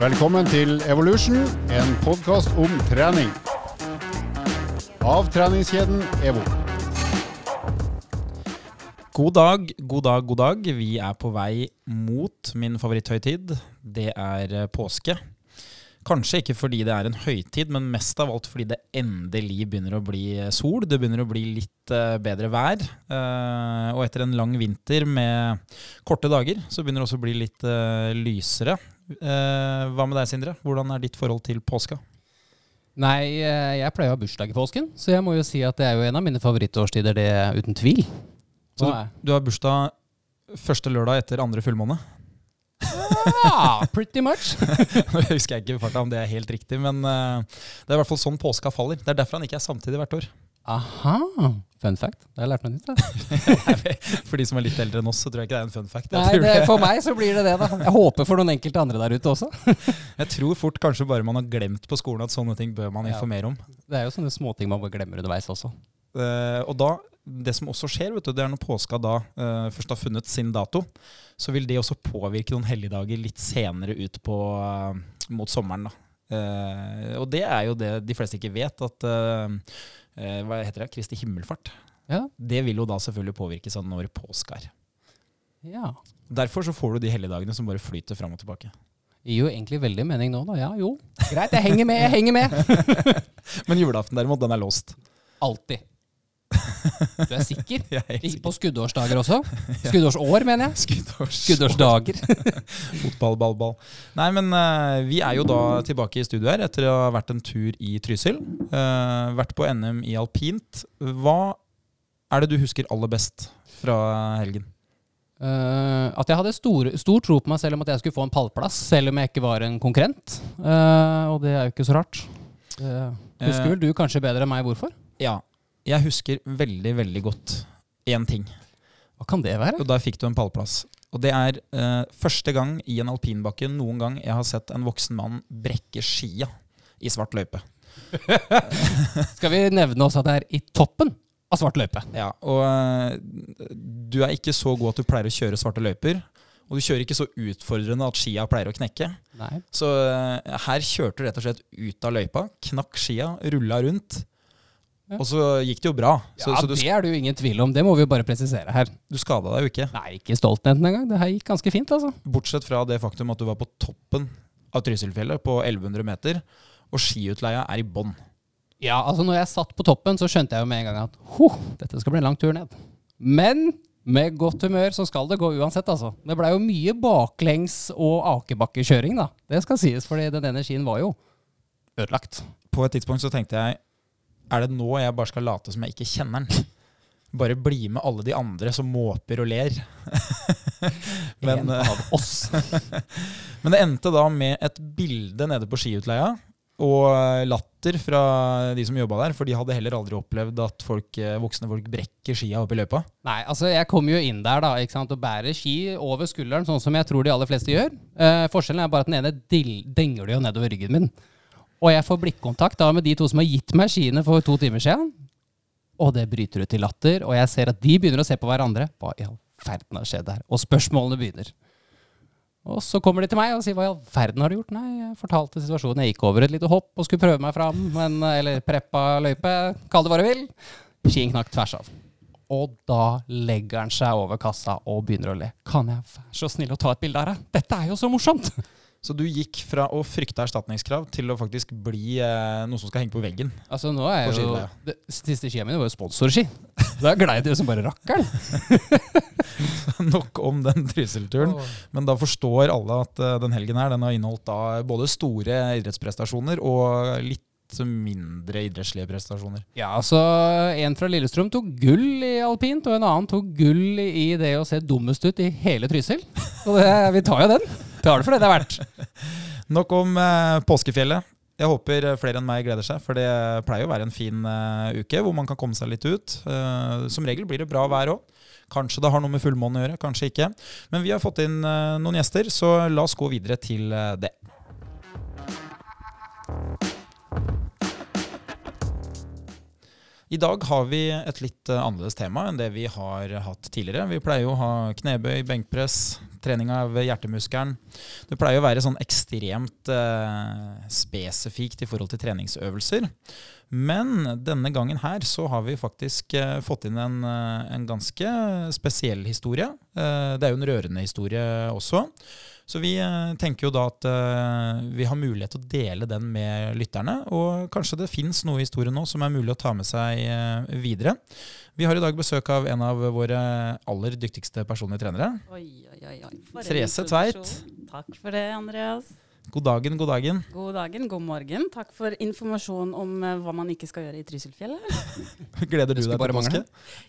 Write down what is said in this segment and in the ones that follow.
Velkommen til Evolution, en podkast om trening. Av treningskjeden EVO. God dag, god dag, god dag. Vi er på vei mot min favoritthøytid. Det er eh, påske. Kanskje ikke fordi det er en høytid, men mest av alt fordi det endelig begynner å bli eh, sol. Det begynner å bli litt uh, bedre vær. Og etter en lang vinter med korte dager, så begynner det også å bli litt lysere. Hva med deg, Sindre? Hvordan er ditt forhold til påska? Nei, jeg pleier å ha bursdag i påsken, så jeg må jo si at det er jo en av mine favorittårstider, det uten tvil. Så du, du har bursdag første lørdag etter andre fullmåne? Ja, pretty much. Nå husker jeg ikke om det er helt riktig, men uh, det er i hvert fall sånn påska faller. Det er derfor han ikke er samtidig hvert år. Aha. Fun fact. Det har jeg lært meg nytt. Da. for de som er litt eldre enn oss, så tror jeg ikke det er en fun fact. Nei, det, For meg så blir det det, da. Jeg håper for noen enkelte andre der ute også. jeg tror fort kanskje bare man har glemt på skolen at sånne ting bør man informere om. Det er jo sånne småting man bare glemmer underveis også. Uh, og da det som også skjer, vet du, det er når påska da uh, først har funnet sin dato, så vil det også påvirke noen helligdager litt senere ut på, uh, mot sommeren. da. Og det er jo det de fleste ikke vet, at Hva heter det? Kristi himmelfart. Ja. Det vil jo da selvfølgelig påvirke sånn når påske er. Ja. Derfor så får du de helligdagene som bare flyter fram og tilbake. Det gir jo egentlig veldig mening nå, da. Ja, jo. Greit, jeg henger med, jeg henger med. Men julaften derimot, den er låst. Alltid. Du er sikker? er sikker. På skuddårsdager også? Skuddårsår, mener jeg. Skuddårs Skuddårsdager. Fotball, ball, ball. Nei, men uh, vi er jo da tilbake i studio her etter å ha vært en tur i Trysil. Uh, vært på NM i alpint. Hva er det du husker aller best fra helgen? Uh, at jeg hadde stor, stor, tro på meg selv om at jeg skulle få en pallplass, selv om jeg ikke var en konkurrent. Og det er jo ikke så rart. Husker vel du kanskje bedre enn meg hvorfor? Ja, jeg husker veldig, veldig godt én ting. Hva kan det være? Og Da fikk du en pallplass. Og det er uh, første gang i en alpinbakke noen gang jeg har sett en voksen mann brekke skia i svart løype. Skal vi nevne oss at det er i toppen av svart løype? Ja, og uh, du er ikke så god at du pleier å kjøre svarte løyper. Og du kjører ikke så utfordrende at skia pleier å knekke. Nei. Så uh, her kjørte du rett og slett ut av løypa, knakk skia, rulla rundt. Og så gikk det jo bra. Så, ja, så Det er det jo ingen tvil om. Det må vi jo bare presisere her. Du skada deg jo ikke. Nei, ikke Stoltenheten engang. Det her gikk ganske fint, altså. Bortsett fra det faktum at du var på toppen av Trysilfjellet på 1100 meter, og skiutleia er i bånn. Ja, altså når jeg satt på toppen, så skjønte jeg jo med en gang at huh, dette skal bli en lang tur ned. Men med godt humør så skal det gå uansett, altså. Det blei jo mye baklengs og akebakkekjøring, da. Det skal sies, fordi den energien var jo ødelagt. På et tidspunkt så tenkte jeg er det nå jeg bare skal late som jeg ikke kjenner den? Bare bli med alle de andre som måper og ler. Men, en av oss. men det endte da med et bilde nede på skiutleia. Og latter fra de som jobba der, for de hadde heller aldri opplevd at folk, voksne folk brekker skia opp i løypa. Nei, altså jeg kommer jo inn der da, ikke sant, og bærer ski over skulderen, sånn som jeg tror de aller fleste gjør. Eh, forskjellen er bare at den ene denger jo nedover ryggen min. Og jeg får blikkontakt da med de to som har gitt meg skiene for to timer siden. Og det bryter ut i latter, og jeg ser at de begynner å se på hverandre. Hva i all verden har skjedd her? Og spørsmålene begynner. Og så kommer de til meg og sier hva i all verden har du gjort? Nei, jeg fortalte situasjonen. Jeg gikk over et lite hopp og skulle prøve meg fram, men, eller preppa løype, kall det hva du vil. Skien knakk tvers av. Og da legger han seg over kassa og begynner å le. Kan jeg være så snill å ta et bilde av deg? Dette er jo så morsomt! Så du gikk fra å frykte erstatningskrav til å faktisk bli eh, noe som skal henge på veggen? Altså nå er jo Det siste skia mine var jo sponsorski. Da glei det som bare rakkeren. Nok om den Trysil-turen. Men da forstår alle at uh, den helgen her den har inneholdt da både store idrettsprestasjoner og litt mindre idrettslige prestasjoner. Ja, altså En fra Lillestrøm tok gull i alpint, og en annen tok gull i det å se dummest ut i hele Trysil. Og det, vi tar jo den. Tar det for det det er verdt. Nok om eh, påskefjellet. Jeg håper flere enn meg gleder seg, for det pleier å være en fin uh, uke hvor man kan komme seg litt ut. Uh, som regel blir det bra vær òg. Kanskje det har noe med fullmåne å gjøre, kanskje ikke. Men vi har fått inn uh, noen gjester, så la oss gå videre til det. I dag har vi et litt eh, annerledes tema enn det vi har hatt tidligere. Vi pleier jo å ha knebøy, benkpress, trening av hjertemuskelen. Det pleier å være sånn ekstremt eh, spesifikt i forhold til treningsøvelser. Men denne gangen her så har vi faktisk eh, fått inn en, eh, en ganske spesiell historie. Eh, det er jo en rørende historie også. Så vi eh, tenker jo da at eh, vi har mulighet til å dele den med lytterne. Og kanskje det fins noe i historien nå som er mulig å ta med seg eh, videre. Vi har i dag besøk av en av våre aller dyktigste personlige trenere. Oi, oi, oi. Therese Tveit. Takk for det, Andreas. God dagen, god dagen. God dagen, god morgen. Takk for informasjon om eh, hva man ikke skal gjøre i Trysilfjellet. Gleder du deg til påske?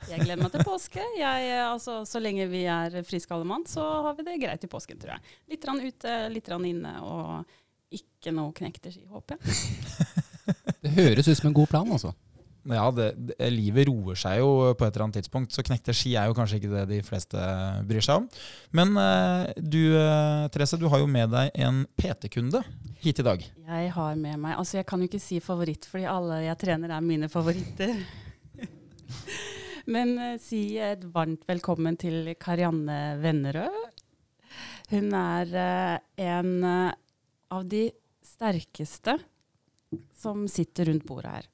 Jeg gleder meg til påske. Jeg, eh, altså, så lenge vi er friske alle mann, så har vi det greit i påsken, tror jeg. Litt rann ute, litt rann inne, og ikke noe knekte ski, håper jeg. Det høres ut som en god plan, altså. Ja, det, det, livet roer seg jo på et eller annet tidspunkt, så knekte ski er jo kanskje ikke det de fleste bryr seg om. Men eh, du, eh, Therese, du har jo med deg en PT-kunde hit i dag. Jeg har med meg Altså, jeg kan jo ikke si favoritt, fordi alle jeg trener er mine favoritter. Men eh, si et varmt velkommen til Karianne Vennerød. Hun er en av de sterkeste som sitter rundt bordet her.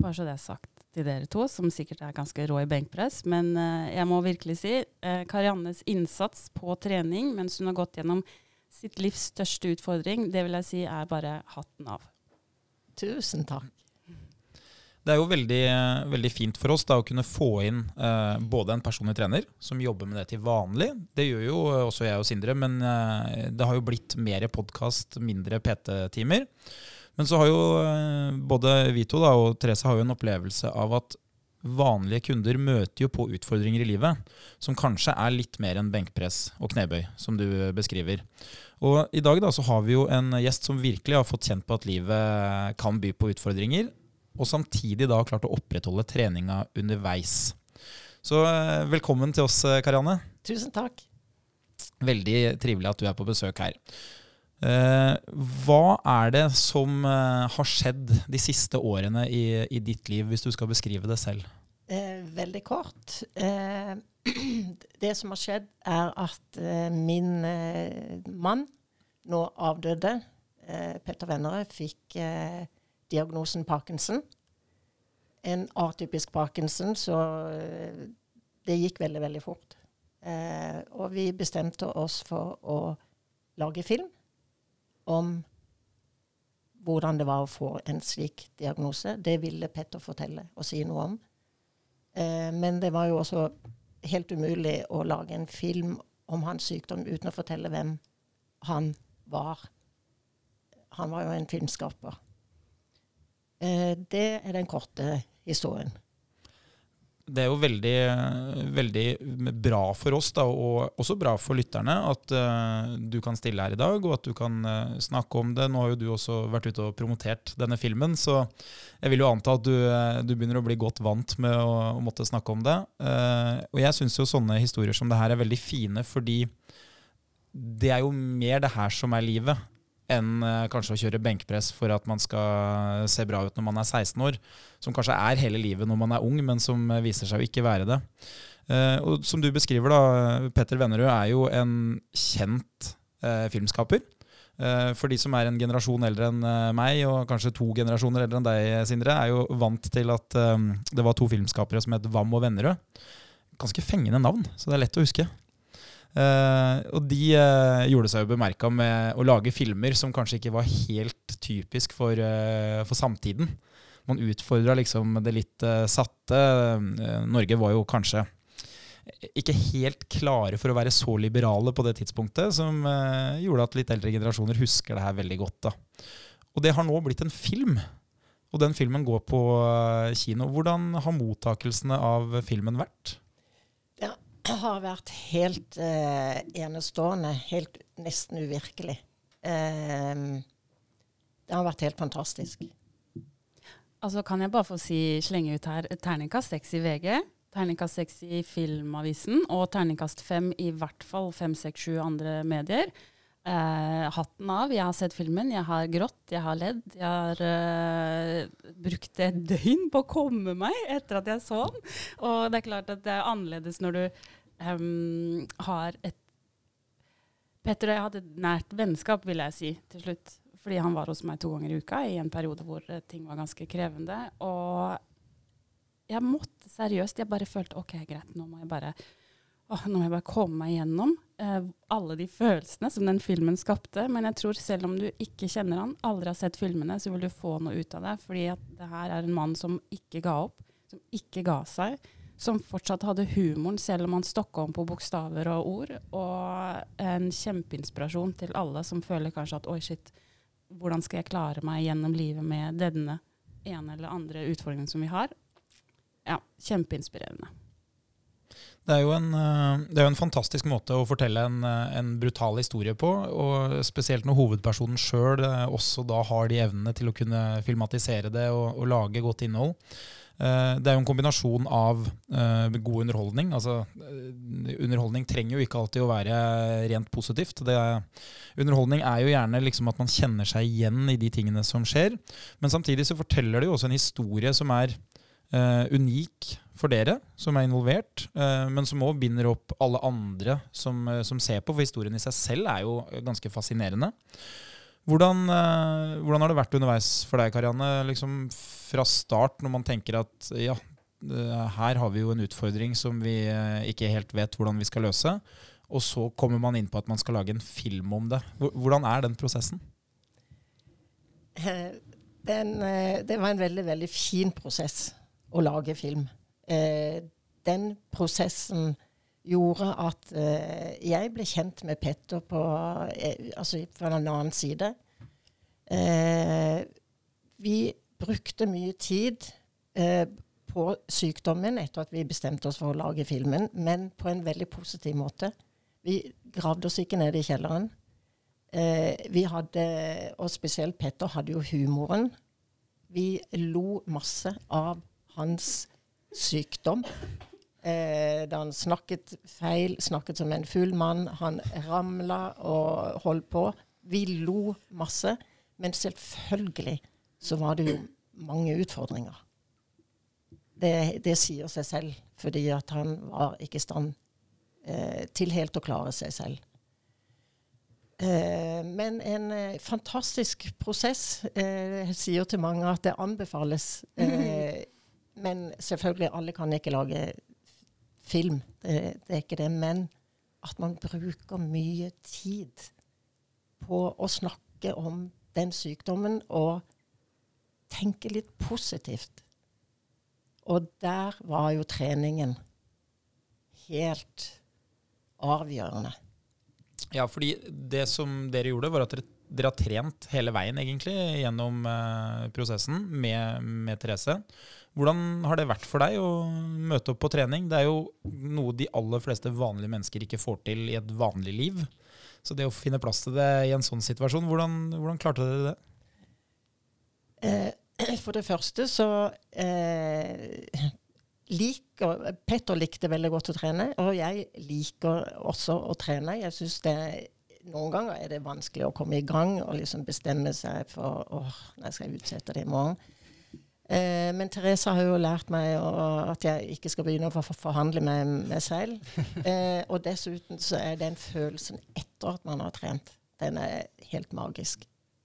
Bare så det er sagt til dere to, som sikkert er ganske rå i benkpress. Men eh, jeg må virkelig si eh, Kariannes innsats på trening mens hun har gått gjennom sitt livs største utfordring, det vil jeg si er bare hatten av. Tusen takk. Det er jo veldig, veldig fint for oss da, å kunne få inn eh, både en personlig trener som jobber med det til vanlig. Det gjør jo også jeg og Sindre, men eh, det har jo blitt mer podkast, mindre PT-timer. Men så har jo eh, både vi to da, og Therese har jo en opplevelse av at vanlige kunder møter jo på utfordringer i livet som kanskje er litt mer enn benkpress og knebøy, som du beskriver. Og i dag da så har vi jo en gjest som virkelig har fått kjent på at livet kan by på utfordringer, og samtidig da klart å opprettholde treninga underveis. Så eh, velkommen til oss, eh, Karianne. Tusen takk. Veldig trivelig at du er på besøk her. Eh, hva er det som eh, har skjedd de siste årene i, i ditt liv, hvis du skal beskrive det selv? Eh, veldig kort. Det som har skjedd, er at min mann, nå avdøde, Petter Vennerød, fikk diagnosen Parkinson. En atypisk Parkinson, så det gikk veldig, veldig fort. Og vi bestemte oss for å lage film om hvordan det var å få en slik diagnose. Det ville Petter fortelle og si noe om. Eh, men det var jo også helt umulig å lage en film om hans sykdom uten å fortelle hvem han var. Han var jo en filmskaper. Eh, det er den korte historien. Det er jo veldig, veldig bra for oss, da, og også bra for lytterne, at uh, du kan stille her i dag, og at du kan uh, snakke om det. Nå har jo du også vært ute og promotert denne filmen, så jeg vil jo anta at du, uh, du begynner å bli godt vant med å, å måtte snakke om det. Og jeg syns jo sånne historier som det her er veldig fine, fordi det er jo mer det her som er livet, enn eh, kanskje å kjøre benkpress for at man skal se bra ut når man er 16 år. Som kanskje er hele livet når man er ung, men som eh, viser seg å ikke være det. Eh, og som du beskriver, da, Petter Vennerød er jo en kjent eh, filmskaper. Eh, for de som er en generasjon eldre enn eh, meg, og kanskje to generasjoner eldre enn deg, Sindre, er jo vant til at eh, det var to filmskapere som het Wam og Vennerød. Ganske fengende navn, så det er lett å huske. Eh, og de uh, gjorde seg jo bemerka med å lage filmer som kanskje ikke var helt typisk for, uh, for samtiden. Man utfordra liksom det litt satte. Norge var jo kanskje ikke helt klare for å være så liberale på det tidspunktet, som gjorde at litt eldre generasjoner husker det her veldig godt. da. Og det har nå blitt en film. Og den filmen går på kino. Hvordan har mottakelsene av filmen vært? Det har vært helt eh, enestående. Helt nesten uvirkelig. Eh, det har vært helt fantastisk. Altså Kan jeg bare få si, slenge ut her terningkast seks i VG, terningkast seks i Filmavisen og terningkast fem i hvert fall fem, seks, sju andre medier. Eh, hatten av. Jeg har sett filmen, jeg har grått, jeg har ledd. Jeg har eh, brukt et døgn på å komme meg etter at jeg så den. Og det er klart at det er annerledes når du em, har et Petter og jeg hadde et nært vennskap, vil jeg si, til slutt. Fordi han var hos meg to ganger i uka i en periode hvor eh, ting var ganske krevende. Og jeg måtte seriøst Jeg bare følte OK, greit, nå må jeg bare åh, nå må jeg bare komme meg gjennom eh, alle de følelsene som den filmen skapte. Men jeg tror selv om du ikke kjenner han, aldri har sett filmene, så vil du få noe ut av det. Fordi det her er en mann som ikke ga opp, som ikke ga seg. Som fortsatt hadde humoren, selv om han stokka om på bokstaver og ord. Og en kjempeinspirasjon til alle som føler kanskje at oi, shit, hvordan skal jeg klare meg gjennom livet med denne ene eller andre utfordringen som vi har? Ja, kjempeinspirerende. Det er en, eh, det er jo en fantastisk måte å fortelle en, eh, en brutal historie på. Og spesielt når hovedpersonen sjøl også da har de evnene til å kunne filmatisere det og, og lage godt innhold. Eh, Det er jo en kombinasjon av eh, god underholdning. Altså, eh, underholdning trenger jo ikke alltid å være rent positivt. Det er, underholdning er jo gjerne liksom at man kjenner seg igjen i de tingene som skjer. Men samtidig så forteller det jo også en historie som er uh, unik for dere som er involvert, uh, men som òg binder opp alle andre som, uh, som ser på. For historien i seg selv er jo ganske fascinerende. Hvordan, eh, hvordan har det vært underveis for deg, Karianne? Liksom fra start, når man tenker at ja, eh, her har vi jo en utfordring som vi eh, ikke helt vet hvordan vi skal løse. Og så kommer man inn på at man skal lage en film om det. Hvordan er den prosessen? Den, det var en veldig, veldig fin prosess å lage film. Den prosessen gjorde at eh, jeg ble kjent med Petter på, eh, altså fra en annen side. Eh, Vi brukte mye tid eh, på sykdommen etter at vi bestemte oss for å lage filmen, men på en veldig positiv måte. Vi gravde oss ikke ned i kjelleren. Eh, vi hadde, og spesielt Petter, hadde jo humoren. Vi lo masse av hans sykdom. Eh, da han snakket feil, snakket som en full mann. Han ramla og holdt på. Vi lo masse. Men selvfølgelig så var det jo mange utfordringer. Det, det sier seg selv, fordi at han var ikke i stand eh, til helt å klare seg selv. Eh, men en eh, fantastisk prosess. Eh, jeg sier til mange at det anbefales. Eh, men selvfølgelig, alle kan ikke lage film. Det, det er ikke det. Men at man bruker mye tid på å snakke om den sykdommen og tenke litt positivt. Og der var jo treningen helt avgjørende. Ja, fordi det som dere gjorde, var at dere, dere har trent hele veien egentlig gjennom eh, prosessen med, med Therese. Hvordan har det vært for deg å møte opp på trening? Det er jo noe de aller fleste vanlige mennesker ikke får til i et vanlig liv. Så det å finne plass til det i en sånn situasjon, hvordan, hvordan klarte dere det? Eh, for det første så eh, liker Petter likte veldig godt å trene, og jeg liker også å trene. Jeg synes det Noen ganger er det vanskelig å komme i gang og liksom bestemme seg for åh, jeg skal utsette det i morgen. Eh, men Therese har jo lært meg å, at jeg ikke skal begynne å for, forhandle med meg selv. Eh, og dessuten så er den følelsen etter at man har trent, den er helt magisk.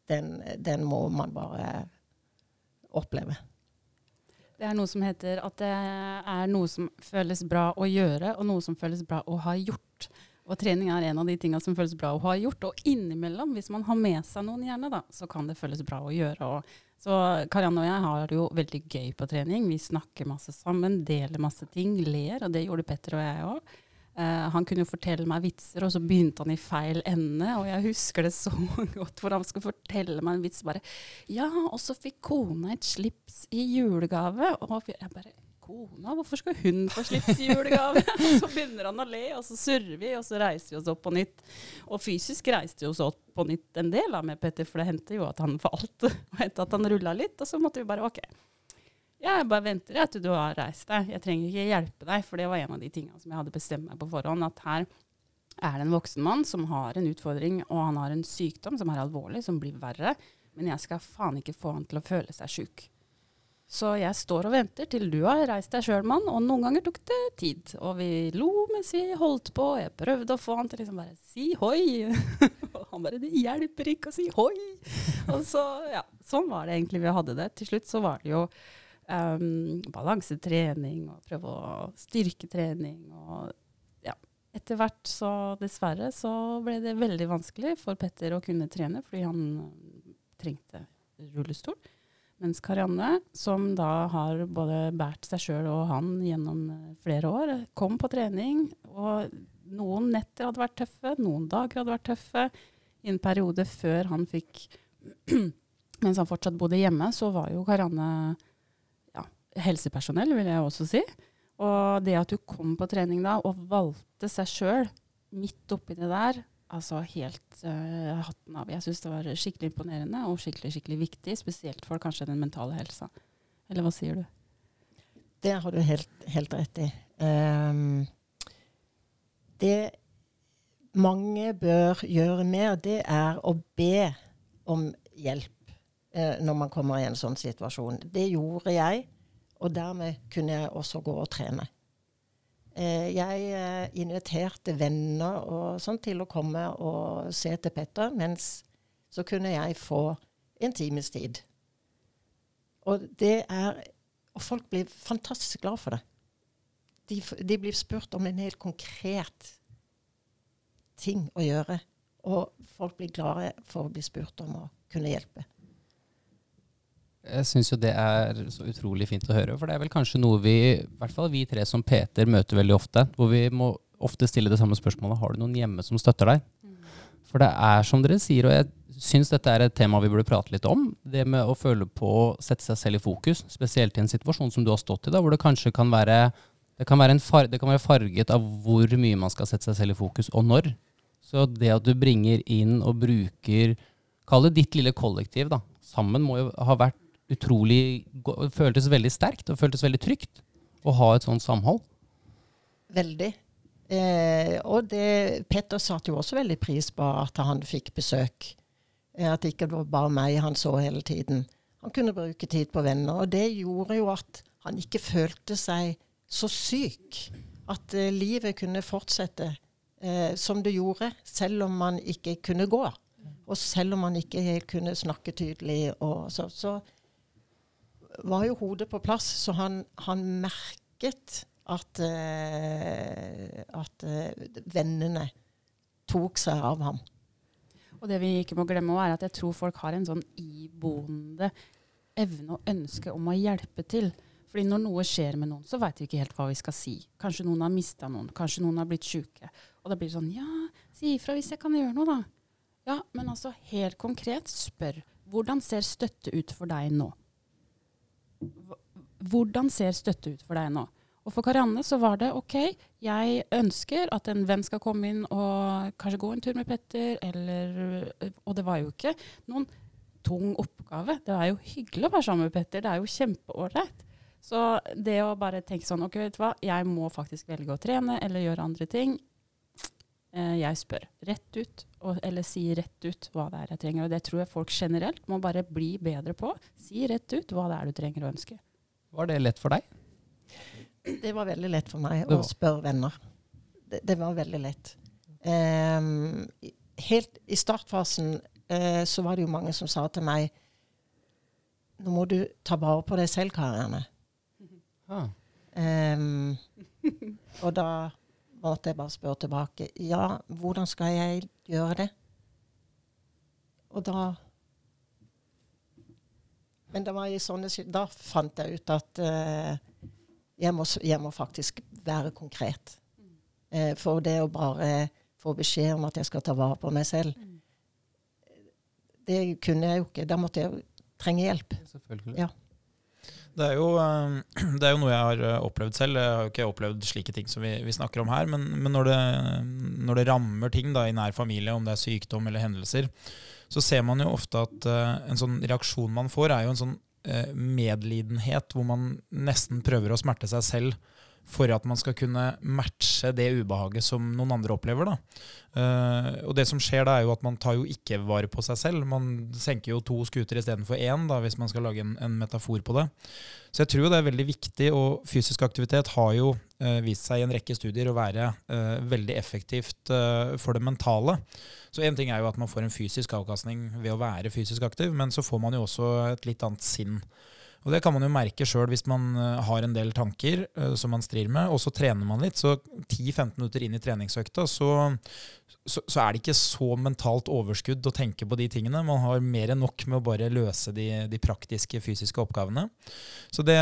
Den, den må man bare oppleve. Det er noe som heter at det er noe som føles bra å gjøre, og noe som føles bra å ha gjort. Og trening er en av de tingene som føles bra å ha gjort. Og innimellom, hvis man har med seg noen gjerne, da, så kan det føles bra å gjøre. Og, så Karianne og jeg har det jo veldig gøy på trening. Vi snakker masse sammen, deler masse ting, ler, og det gjorde Petter og jeg òg. Uh, han kunne jo fortelle meg vitser, og så begynte han i feil ende. Og jeg husker det så godt, for han skulle fortelle meg en vits bare Ja, og så fikk kona et slips i julegave. Og jeg bare Kona, hvorfor skal hun få slips i julegave? og så begynner han å le, og så surrer vi, og så reiser vi oss opp på nytt. Og fysisk reiste vi oss opp på nytt en del da, med Petter, for det hendte jo at han falt. Og hendte at han rulla litt, og så måtte vi bare OK. Jeg bare venter jeg, til du har reist deg. Jeg trenger ikke hjelpe deg, for det var en av de tingene som jeg hadde bestemt meg på forhånd. At her er det en voksen mann som har en utfordring, og han har en sykdom som er alvorlig, som blir verre, men jeg skal faen ikke få han til å føle seg sjuk. Så jeg står og venter til du har reist deg sjøl, mann, og noen ganger tok det tid. Og vi lo mens vi holdt på, jeg prøvde å få han til liksom bare si hoi. og han bare det hjelper ikke å si hoi. og så, ja, sånn var det egentlig vi hadde det. Til slutt så var det jo um, balansetrening og prøve å styrketrening og ja. Etter hvert så dessverre så ble det veldig vanskelig for Petter å kunne trene fordi han trengte rullestol. Mens Karianne, som da har både båret seg sjøl og han gjennom eh, flere år, kom på trening. Og noen netter hadde vært tøffe, noen dager hadde vært tøffe. I en periode før han fikk Mens han fortsatt bodde hjemme, så var jo Karianne ja, helsepersonell, vil jeg også si. Og det at du kom på trening da og valgte seg sjøl midt oppi det der, altså helt uh, hatten av. Jeg syns det var skikkelig imponerende og skikkelig, skikkelig viktig, spesielt for kanskje den mentale helsa. Eller hva sier du? Det har du helt, helt rett i. Um, det mange bør gjøre mer, det er å be om hjelp uh, når man kommer i en sånn situasjon. Det gjorde jeg, og dermed kunne jeg også gå og trene. Eh, jeg eh, inviterte venner og sånn til å komme og se til Petter, mens så kunne jeg få en times tid. Og det er Og folk blir fantastisk glad for det. De, de blir spurt om en helt konkret ting å gjøre. Og folk blir glade for å bli spurt om å kunne hjelpe. Jeg syns jo det er så utrolig fint å høre, for det er vel kanskje noe vi, i hvert fall vi tre som Peter, møter veldig ofte. Hvor vi må ofte stille det samme spørsmålet har du noen hjemme som støtter deg. Mm. For det er som dere sier, og jeg syns dette er et tema vi burde prate litt om. Det med å føle på å sette seg selv i fokus, spesielt i en situasjon som du har stått i, da, hvor det kanskje kan være det kan, far, det kan være farget av hvor mye man skal sette seg selv i fokus, og når. Så det at du bringer inn og bruker Kall det ditt lille kollektiv, da. Sammen må jo ha vært utrolig Føltes veldig sterkt og føltes veldig trygt å ha et sånt samhold. Veldig. Eh, og det, Petter satte jo også veldig pris på at han fikk besøk. Eh, at det ikke var bare meg han så hele tiden. Han kunne bruke tid på venner. Og det gjorde jo at han ikke følte seg så syk. At eh, livet kunne fortsette eh, som det gjorde, selv om man ikke kunne gå. Og selv om man ikke helt kunne snakke tydelig. Og så, så var jo hodet på plass, så han, han merket at, uh, at uh, vennene tok seg av ham. Og det vi ikke må glemme er at jeg tror folk har en sånn iboende evne og ønske om å hjelpe til. Fordi når noe skjer med noen, så veit vi ikke helt hva vi skal si. Kanskje noen har mista noen, kanskje noen har blitt sjuke. Og da blir det sånn Ja, si ifra hvis jeg kan gjøre noe, da. Ja, men altså helt konkret, spør. Hvordan ser støtte ut for deg nå? Hvordan ser støtte ut for deg nå? Og for Karianne så var det OK, jeg ønsker at en venn skal komme inn og kanskje gå en tur med Petter, eller Og det var jo ikke noen tung oppgave. Det er jo hyggelig å være sammen med Petter. Det er jo kjempeålreit. Så det å bare tenke sånn OK, vet du hva, jeg må faktisk velge å trene eller gjøre andre ting. Eh, jeg spør rett ut, og, eller si rett ut hva det er jeg trenger. Og det tror jeg folk generelt må bare bli bedre på. Si rett ut hva det er du trenger å ønske. Var det lett for deg? Det var veldig lett for meg å spørre venner. Det, det var veldig lett. Um, helt i startfasen uh, så var det jo mange som sa til meg Nå må du ta vare på deg selv, Karianne. Ah. Um, og da måtte jeg bare spør tilbake Ja, hvordan skal jeg gjøre det? Og da men det var i sånne, da fant jeg ut at uh, jeg, må, jeg, må, faktisk være konkret. Uh, for det å bare få beskjed om at jeg skal ta vare på meg selv, det kunne jeg jo ikke. Da måtte jeg jo trenge hjelp. Selvfølgelig. Ja. Det er, jo, eh, det er, jo, noe jeg har opplevd selv. Jeg har jo ikke opplevd slike ting som vi, vi snakker om her. Men, men når, det, når, det, rammer ting da, i nær familie, om det er sykdom eller hendelser, så ser man jo ofte at uh, en sånn reaksjon man får, er jo en sånn uh, medlidenhet hvor man nesten prøver å smerte seg selv for at man skal kunne matche det ubehaget som noen andre opplever. Eh, og det som skjer da, er jo at man tar jo ikke vare på seg selv. Man senker jo to skuter istedenfor én, da, hvis man skal lage en, en, metafor på det. Så jeg tror det er veldig viktig, og fysisk aktivitet har jo uh, vist seg i en rekke studier å være uh, veldig effektivt for det mentale. Så én ting er jo at man får en fysisk avkastning ved å være fysisk aktiv, men så får man jo også et litt annet sinn. Og Det kan man jo merke sjøl hvis man eh, har en del tanker uh, som man strir med, og så trener man litt. Så 10-15 minutter inn i treningsøkta så, så, så, er det ikke så mentalt overskudd å tenke på de tingene. Man har mer enn nok med å bare løse de, de praktiske fysiske oppgavene. Så det,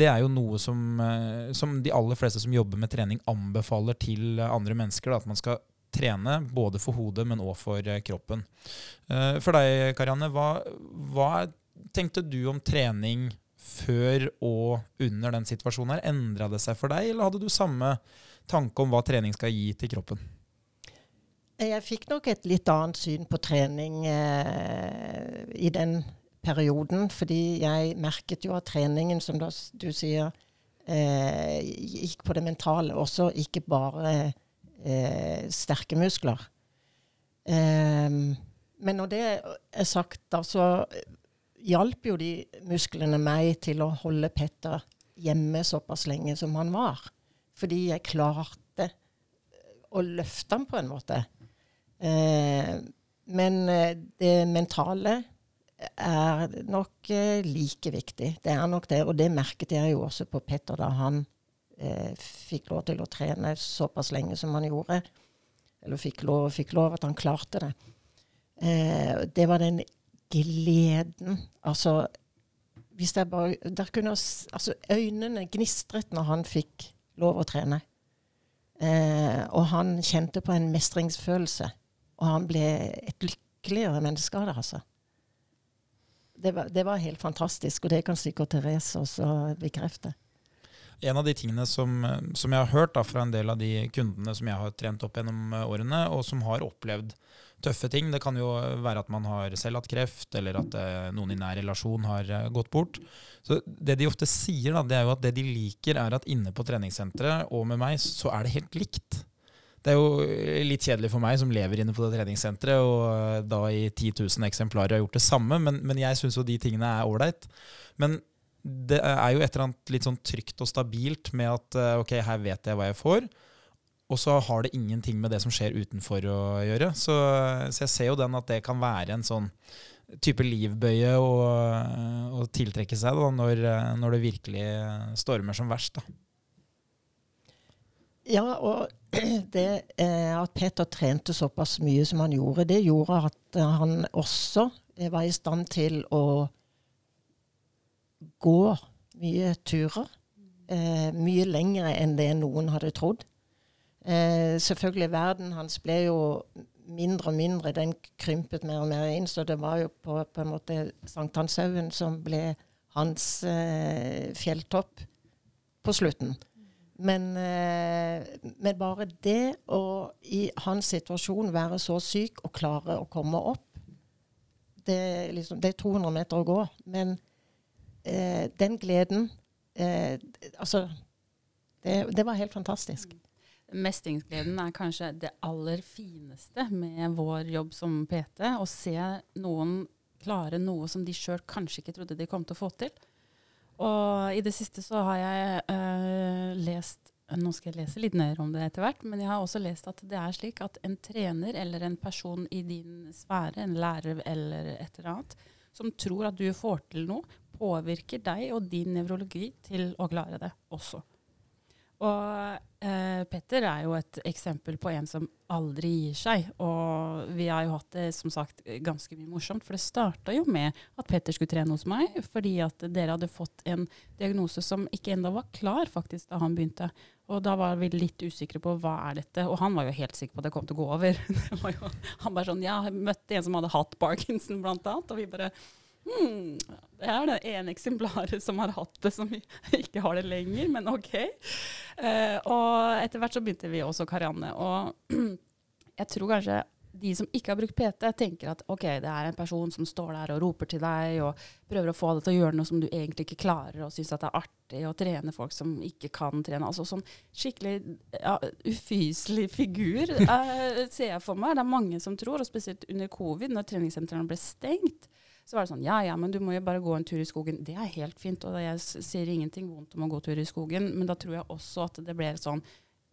det er jo noe som, uh, som, de aller fleste som jobber med trening, anbefaler til andre mennesker. Da, at man skal trene både for hodet, men òg for kroppen. For deg, Karianne, hva, hva er tenkte du om trening før og under den situasjonen? her? Endra det seg for deg, eller hadde du samme tanke om hva trening skal gi til kroppen? Jeg fikk nok et litt annet syn på trening eh, i den perioden. Fordi jeg merket jo at treningen, som da, du sier, eh, gikk på det mentale. Også ikke bare eh, sterke muskler. Eh, men når det er sagt, da, så hjalp jo de musklene meg til å holde Petter hjemme såpass lenge som han var. Fordi jeg klarte å løfte ham på en måte. Eh, men eh, det mentale er nok eh, like viktig. Det er nok det, og det merket jeg jo også på Petter da han eh, fikk lov til å trene såpass lenge som han gjorde. Eller fikk lov, fikk lov at han klarte det. Eh, det var den gleden Altså hvis jeg bare der kunne, altså Øynene gnistret når han fikk lov å trene. Eh, og han kjente på en mestringsfølelse. Og han ble et lykkeligere menneske av det, altså. Det var, det var, helt fantastisk, og det kan sikkert Therese også bekrefte. En av de tingene som, som jeg har hørt da, fra en del av de kundene som jeg har trent opp gjennom årene, og som har opplevd tøffe ting. Det kan jo være at man har selv hatt kreft, eller at eh, noen i nær relasjon har eh, gått bort. Så Det de ofte sier, da, det er jo at det de liker, er at inne på treningssenteret og med meg, så er det helt likt. Det er jo litt kjedelig for meg som lever inne på det treningssenteret og eh, da i 10 000 eksemplarer har gjort det samme, men, men jeg syns jo de tingene er ålreit. Men det er jo et eller annet litt sånn trygt og stabilt med at ok, her vet jeg hva jeg får. Og så har det ingenting med det som skjer utenfor å gjøre. Så, så, jeg ser jo den at det kan være en sånn type livbøye å, å tiltrekke seg da, når, når, det virkelig stormer som verst. Da. Ja, og det at Peter trente såpass mye som han gjorde, det gjorde at han også var i stand til å gå mye turer. Eh, mye lengre enn det noen hadde trodd. Eh, selvfølgelig, verden hans ble jo mindre og mindre. Den krympet mer og mer inn. Så det var jo på, på en måte Sankthanshaugen som ble hans eh, fjelltopp på slutten. Men, eh, men, bare det å i hans situasjon være så syk og klare å komme opp Det, liksom, det er 200 meter å gå. Men eh, den gleden eh, Altså, det, det var helt fantastisk. Mestringsgleden er kanskje det aller fineste med vår jobb som PT. Å se noen klare noe som de sjøl kanskje ikke trodde de kom til å få til. Og i det siste så har jeg øh, lest Nå skal jeg lese litt mer om det etter hvert, men jeg har også lest at det er slik at en trener eller en person i din sfære, en lærer eller et eller annet, som tror at du får til noe, påvirker deg og din nevrologi til å klare det også. Og eh, Petter er jo et eksempel på en som aldri gir seg. Og vi har jo hatt det som sagt ganske mye morsomt, for det starta jo med at Petter skulle trene hos meg, fordi at dere hadde fått en diagnose som ikke enda var klar faktisk da han begynte. Og da var vi litt usikre på hva er dette, og han var jo helt sikker på at det kom til å gå over. Jo, han bare sånn, ja, jeg møtte en som hadde hatt Parkinson blant annet, og vi bare Hmm, det er det ene eksemplaret som har hatt det, som ikke har det lenger, men OK. Eh, og etter hvert så begynte vi også Karianne. Og jeg tror kanskje de som ikke har brukt PT, tenker at ok, det er en person som står der og roper til deg og prøver å få deg til å gjøre noe som du egentlig ikke klarer, og syns at det er artig å trene folk som ikke kan trene. Altså sånn skikkelig ja, ufyselig figur eh, ser jeg for meg. Det er mange som tror, og spesielt under covid, når treningssentrene ble stengt, så var det sånn Ja, ja, men du må jo bare gå en tur i skogen. Det er helt fint, og jeg sier ingenting vondt om å gå tur i skogen, men da tror jeg også at det blir sånn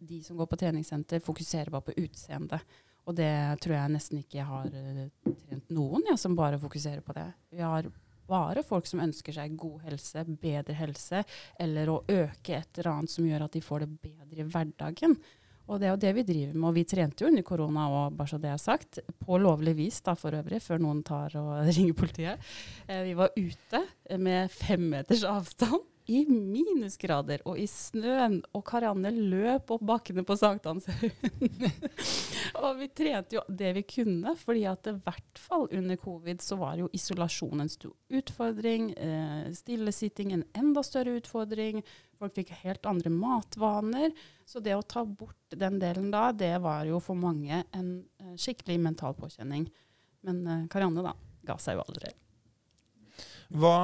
De som går på treningssenter, fokuserer bare på utseendet. Og det tror jeg nesten ikke jeg har uh, trent noen ja, som bare fokuserer på det. Vi har bare folk som ønsker seg god helse, bedre helse, eller å øke et eller annet som gjør at de får det bedre i hverdagen. Og det er jo det vi driver med. Og vi trente jo under korona òg, bare så det er sagt. På lovlig vis, da for øvrig, før noen tar og ringer politiet. Eh, vi var ute med fem meters avstand i minusgrader og i snøen, og Karianne løp opp bakkene på Sankthanshaugen. og vi trente jo det vi kunne, fordi at i hvert fall under covid så var jo isolasjon en stor utfordring. Eh, stillesitting en enda større utfordring. Folk fikk helt andre matvaner. Så det å ta bort den delen da, det var jo for mange en uh, skikkelig mental påkjenning. Men uh, Karianne da, ga seg jo aldri. Hva,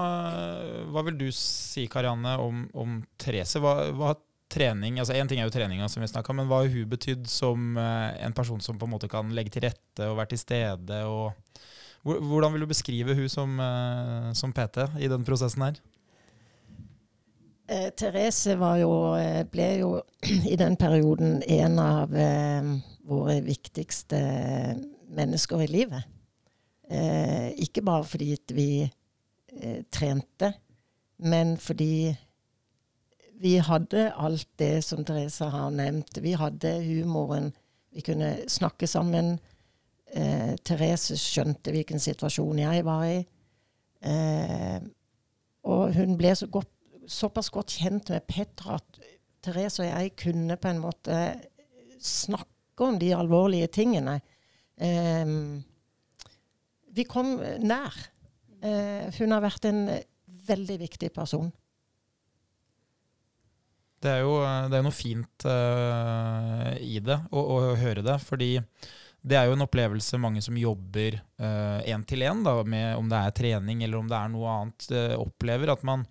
hva vil du si, Karianne, om, om Therese? Hva, hva trening, altså Én ting er jo treninga, som vi snakka men hva har hun betydd som uh, en person som på en måte kan legge til rette og være til stede? og Hvordan vil du beskrive hun som, som PT i den prosessen her? Eh, Therese jo, eh, ble jo i den perioden en av eh, våre viktigste mennesker i livet. Eh, ikke bare fordi vi eh, trente, men fordi vi hadde alt det som Therese har nevnt. Vi hadde humoren. Vi kunne snakke sammen. Eh, Therese skjønte hvilken situasjon jeg var i. og hun ble så godt såpass godt kjent med Petter at Therese og jeg kunne på en måte snakke om de alvorlige tingene. Um, vi kom nær. Uh, hun har vært en veldig viktig person. Det er jo det er noe fint uh, i det, å, å, høre det. Fordi det er jo en opplevelse mange som jobber én uh, til én, om det er trening eller om det er noe annet, uh, opplever. At man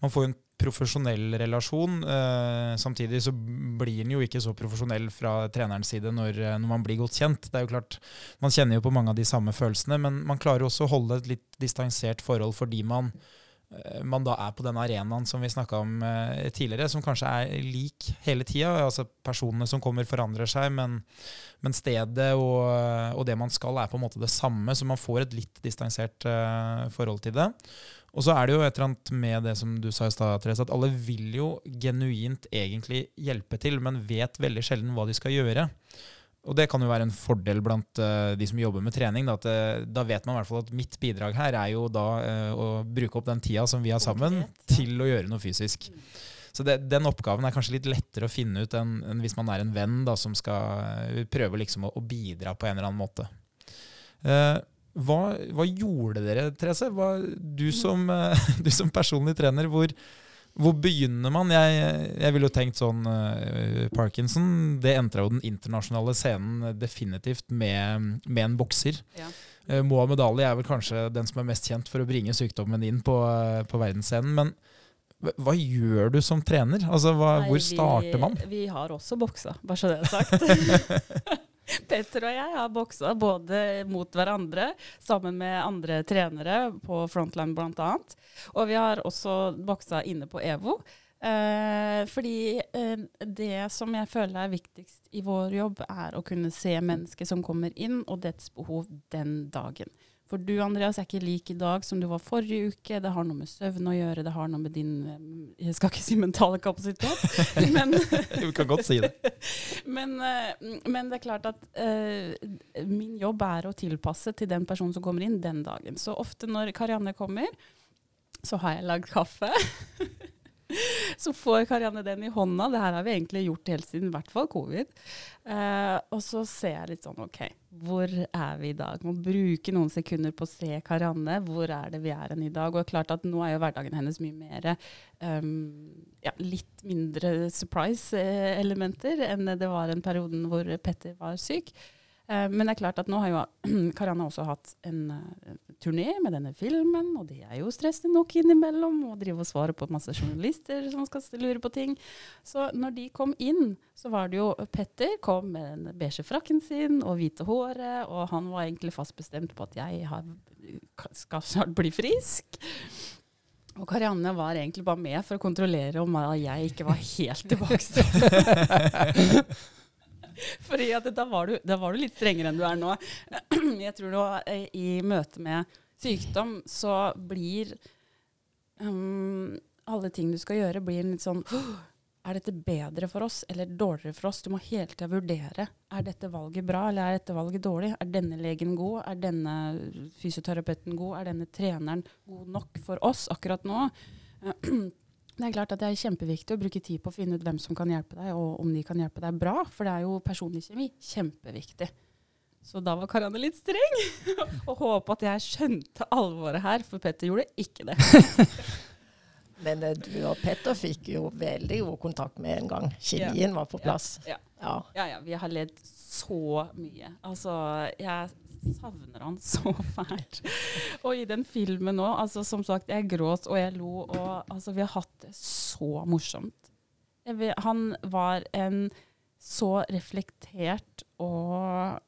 man får en profesjonell relasjon. Eh, samtidig så blir den jo ikke så profesjonell fra trenerens side når, eh, når, man blir godt kjent. Det er jo klart, Man kjenner jo på mange av de samme følelsene, men man klarer også å holde et litt distansert forhold fordi man, eh, man da er på den arenaen som vi snakka om eh, tidligere, som kanskje er lik hele tida. Altså personene som kommer, forandrer seg, men, men stedet og, og, det man skal, er på en måte det samme. Så man får et litt distansert eh, forhold til det. Og så er det jo et eller annet med det som du sa i stad, Therese, at alle vil jo genuint egentlig hjelpe til, men vet veldig sjelden hva de skal gjøre. Og det kan jo være en fordel blant uh, de som jobber med trening. Da, at, uh, da vet man i hvert fall at mitt bidrag her er jo da uh, å bruke opp den tida som vi har sammen, til å gjøre noe fysisk. Så det, den oppgaven er kanskje litt lettere å finne ut enn, enn hvis man er en venn da, som skal prøve liksom å, å, bidra på en eller annen måte. Hva, hva, gjorde dere, Therese? Hva, du, som, du, som, personlig trener, hvor, hvor begynner man? Jeg, jeg ville jo tenkt sånn uh, Parkinson. Det entra jo den internasjonale scenen definitivt med, med en bokser. Ja. Uh, Mohammed Ali er vel kanskje den som er mest kjent for å bringe sykdommen inn på, uh, på verdensscenen. Men hva gjør du som trener? Altså, hva, Nei, hvor starter man? Vi, vi har også boksa, bare så det er sagt. Petter og jeg har boksa både mot hverandre, sammen med andre trenere på Frontline bl.a. Og vi har også boksa inne på EVO. Eh, fordi eh, det som jeg føler er viktigst i vår jobb, er å kunne se mennesket som kommer inn, og dets behov den dagen. For du Andreas er ikke lik i dag som du var forrige uke. Det har noe med søvn å gjøre, det har noe med din eh, Jeg skal ikke si mentale kapasitet, men Du kan godt si det. men, eh, men, det er klart at uh, min jobb er å tilpasse til den personen som kommer inn den dagen. Så ofte når Karianne kommer, så har jeg lagd kaffe. Så får Karianne den i hånda. Det her har vi egentlig gjort helt siden i hvert fall covid. Uh, og så ser jeg litt sånn OK, hvor er vi i dag? Må bruke noen sekunder på å se Karianne. Hvor er det vi er hen i dag? Og klart at nå er jo hverdagen hennes mye mer um, ja, litt mindre surprise-elementer enn det var en periode hvor Petter var syk. Eh, men det er klart at nå har jo Karianne også hatt en uh, turné med denne filmen, og det er jo stressende nok innimellom å drive og svare på masse journalister som skal lure på ting. Så når de kom inn, så var det jo Petter kom med den beige frakken sin og hvite håret, og han var egentlig fast bestemt på at jeg har, skal snart bli frisk. Og Karianne var egentlig bare med for å kontrollere om jeg ikke var helt tilbake. Fordi da var, du, da var, du, litt strengere enn du er nå. Jeg tror nå eh, i møte med sykdom så blir um, alle ting du skal gjøre, blir litt sånn Er dette bedre for oss eller dårligere for oss? Du må hele tida vurdere. Er dette valget bra, eller er dette valget dårlig? Er denne legen god? Er denne fysioterapeuten god? Er denne treneren god nok for oss akkurat nå? Det er klart at det er kjempeviktig å bruke tid på å finne ut hvem som kan hjelpe deg, og om de kan hjelpe deg bra, for det er jo personlig kjemi. Kjempeviktig. Så da var Karianne litt streng, og håpa at jeg skjønte alvoret her, for Petter gjorde ikke det. Men eh, du og Petter fikk jo veldig god kontakt med en gang. Kjemien ja. var på plass. Ja. Ja. ja. ja, Vi har ledd så mye. Altså, jeg savner han så fælt. Og i den filmen nå, altså som sagt, jeg gråt og jeg lo, og altså vi har hatt det så morsomt. Vil, han var en så reflektert og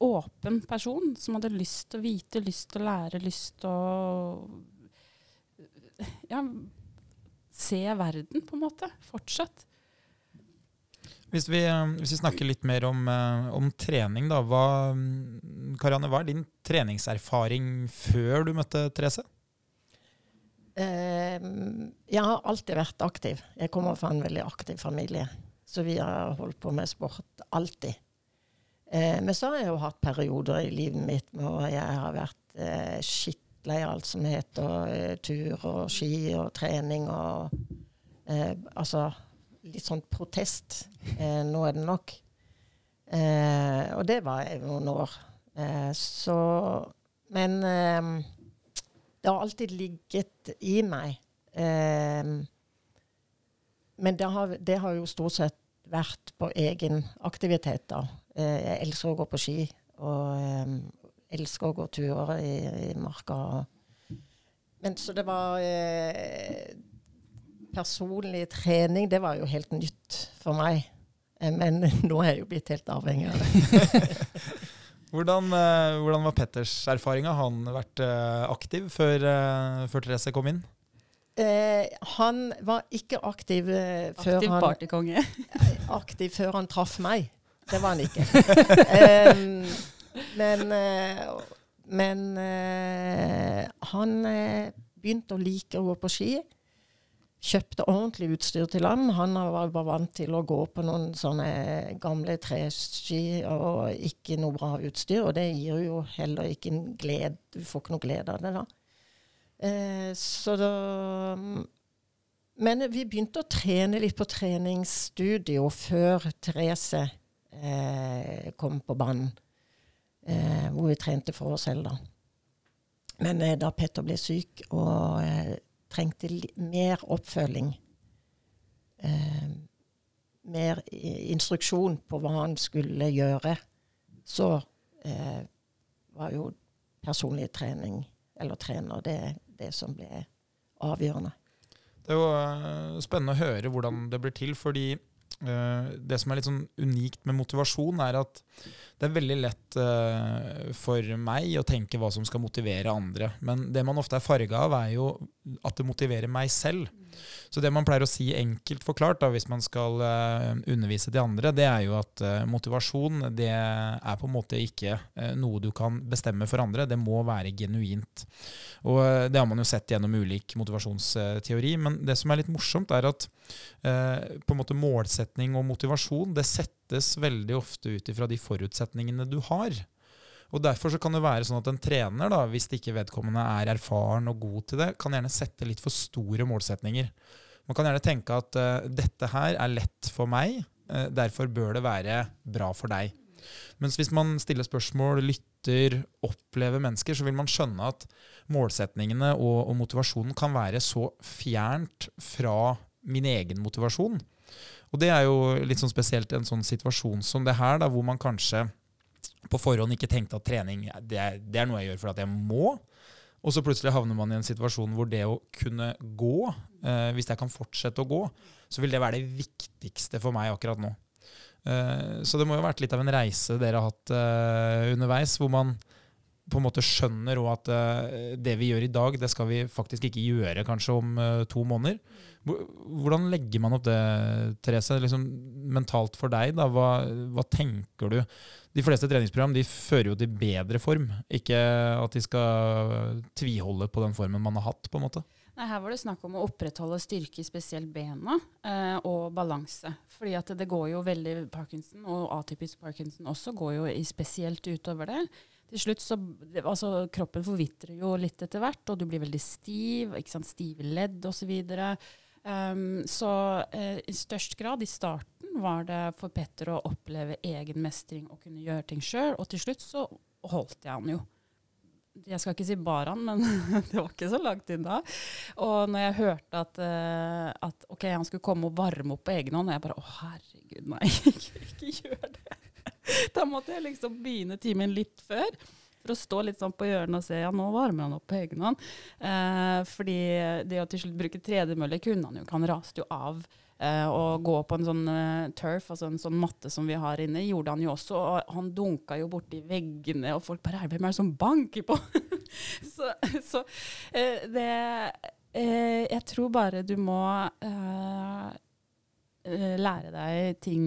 åpen person som hadde lyst til å vite, lyst til å lære, lyst til å ja, se verden, på en måte. Fortsatt. Hvis vi, eh, hvis vi, snakker litt mer om, eh, om trening, da. Hva, Karianne, hva er din treningserfaring før du møtte Therese? Eh, jeg har alltid vært aktiv. Jeg kommer fra en veldig aktiv familie. Så vi har holdt på med sport alltid. Men så har jeg jo hatt perioder i livet mitt hvor jeg har vært eh, skikkelig alt som heter tur og ski og trening og Altså litt sånn protest. Eh, nå er det nok. Eh, og det var noen år. Eh, så Men eh, det har alltid ligget i meg. Eh, men det har, det har, jo stort sett vært på egen aktivitet, da. Eh, jeg elsker å gå på ski. Og elsker å gå turer i, i marka. Men så det var personlig trening, det var jo helt nytt for meg. Eh, men nå er jeg jo blitt helt avhengig av det. hvordan, uh, hvordan, var Petters erfaring? Har han vært uh, aktiv før, før, Therese kom inn? han var ikke aktiv før aktiv han partykonge? aktiv før han traff meg. Det var han ikke. eh, men men han begynte å like å gå på ski kjøpte ordentlig utstyr til ham. Han var bare vant til å gå på noen sånne gamle treski og ikke noe bra utstyr. Og det gir jo heller ikke en glede Du får ikke noe glede av det da. Eh, så da Men vi begynte å trene litt på treningsstudio før Therese eh, kom på banen. Eh, hvor vi trente for oss selv, da. Men eh, da Petter ble syk og eh, trengte mer oppfølging. Eh, mer instruksjon på hva han skulle gjøre. Så eh, var jo personlig trening, eller trener, det, det som ble avgjørende. Det er jo uh, spennende å høre hvordan det blir til, fordi det som er litt sånn unikt med motivasjon, er at det er veldig lett uh, for meg å tenke hva som skal motivere andre. Men det man ofte er farga av, er jo at det motiverer meg selv. Så det man pleier å si enkelt forklart da, hvis man skal uh, undervise de andre, det er jo at uh, motivasjon det er på en måte ikke noe du kan bestemme for andre. Det må være genuint. Og det har man jo sett gjennom ulik motivasjonsteori. Men det som er litt morsomt, er at på en måte målsetning og motivasjon det settes veldig ofte ut ifra de forutsetningene du har. Og Derfor så kan det være sånn at en trener, da, hvis ikke vedkommende er erfaren og god til det, kan gjerne sette litt for store målsetninger. Man kan gjerne tenke at uh, dette her er lett for meg, uh, derfor bør det være bra for deg. Mens hvis man stiller spørsmål, lytter, opplever mennesker, så vil man skjønne at målsetningene og, og motivasjonen kan være så fjernt fra min egen motivasjon Og det er jo litt sånn spesielt i en sånn situasjon som det her, da, hvor man kanskje på forhånd ikke tenkte at trening det er, det er noe jeg gjør for at jeg må. Og så plutselig havner man i en situasjon hvor det å kunne gå, eh, hvis jeg kan fortsette å gå, så vil det være det viktigste for meg akkurat nå. Eh, så det må jo ha vært litt av en reise dere har hatt eh, underveis, hvor man på en måte skjønner òg at eh, det vi gjør i dag, det skal vi faktisk ikke gjøre kanskje om eh, to måneder. Hvordan legger man opp det, Therese, liksom mentalt for deg? da? Hva, hva tenker du? De fleste treningsprogram de fører jo til bedre form, ikke at de skal tviholde på den formen man har hatt. på en måte. Nei, her var det snakk om å opprettholde styrke i spesielt bena eh, og balanse. Fordi at det går jo veldig Parkinson, og atypisk Parkinson også, går jo spesielt utover det. Til slutt så altså, Kroppen forvitrer jo litt etter hvert, og du blir veldig stiv. ikke sant, Stive ledd osv. Um, så uh, i størst grad i starten var det for Petter å oppleve egen mestring og kunne gjøre ting sjøl. Og til slutt så holdt jeg han jo. Jeg skal ikke si bar han, men det var ikke så langt inn da. Og når jeg hørte at, uh, at ok, han skulle komme og varme opp på egen hånd, og jeg bare å herregud, nei, ikke, ikke gjør det. Da måtte jeg liksom begynne timen litt før. For å stå litt sånn på hjørnet og se ja, nå varmer han opp på egen hånd. Eh, fordi det å til slutt bruke tredemølle kunne han jo ikke. Han raste jo av. Eh, og gå på en sånn eh, turf, altså en sånn matte som vi har inne, gjorde han jo også. Og han dunka jo borti veggene, og folk bare Hvem er det som banker på? så så eh, det eh, Jeg tror bare du må eh, lære deg ting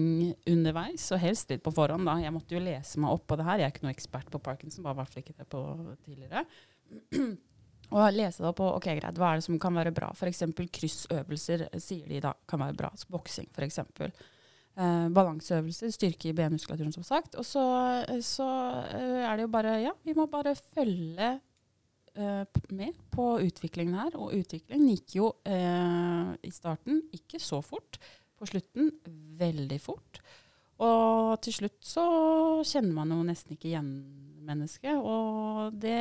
underveis, og helst litt på forhånd. da. Jeg måtte jo lese meg opp på det her. Jeg er ikke noe ekspert på Parkinson, var i ikke det på tidligere. Og lese deg opp på ok, greit, hva er det som kan være bra. F.eks. kryssøvelser eh, sier de da kan være bra. Så boksing f.eks. Eh, balanseøvelser, styrke i benmuskulaturen, som sagt. Og så, så eh, er det jo bare Ja, vi må bare følge eh, med på utviklingen her. Og utviklingen gikk jo eh, i starten ikke så fort. På slutten veldig fort. Og til slutt så kjenner man jo nesten ikke igjen mennesket. Og det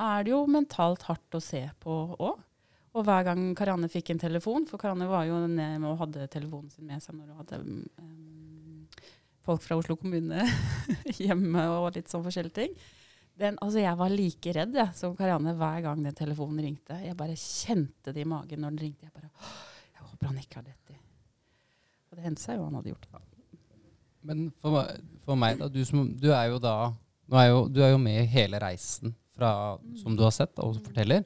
er det jo mentalt hardt å se på òg. Og hver gang Karianne fikk en telefon, for Karianne var jo nede og hadde telefonen sin med seg når hun hadde um, folk fra Oslo kommune hjemme og litt sånn forskjellige ting. Den, altså jeg var like redd jeg, som Karianne hver gang den telefonen ringte. Jeg bare kjente det i magen når den ringte. Jeg bare «Åh, Jeg håper han ikke har dette. Og det hendte seg jo han hadde gjort det. Men for, for meg, da, du, som, du er jo da er jo, Du er jo med i hele reisen fra, som du har sett og forteller.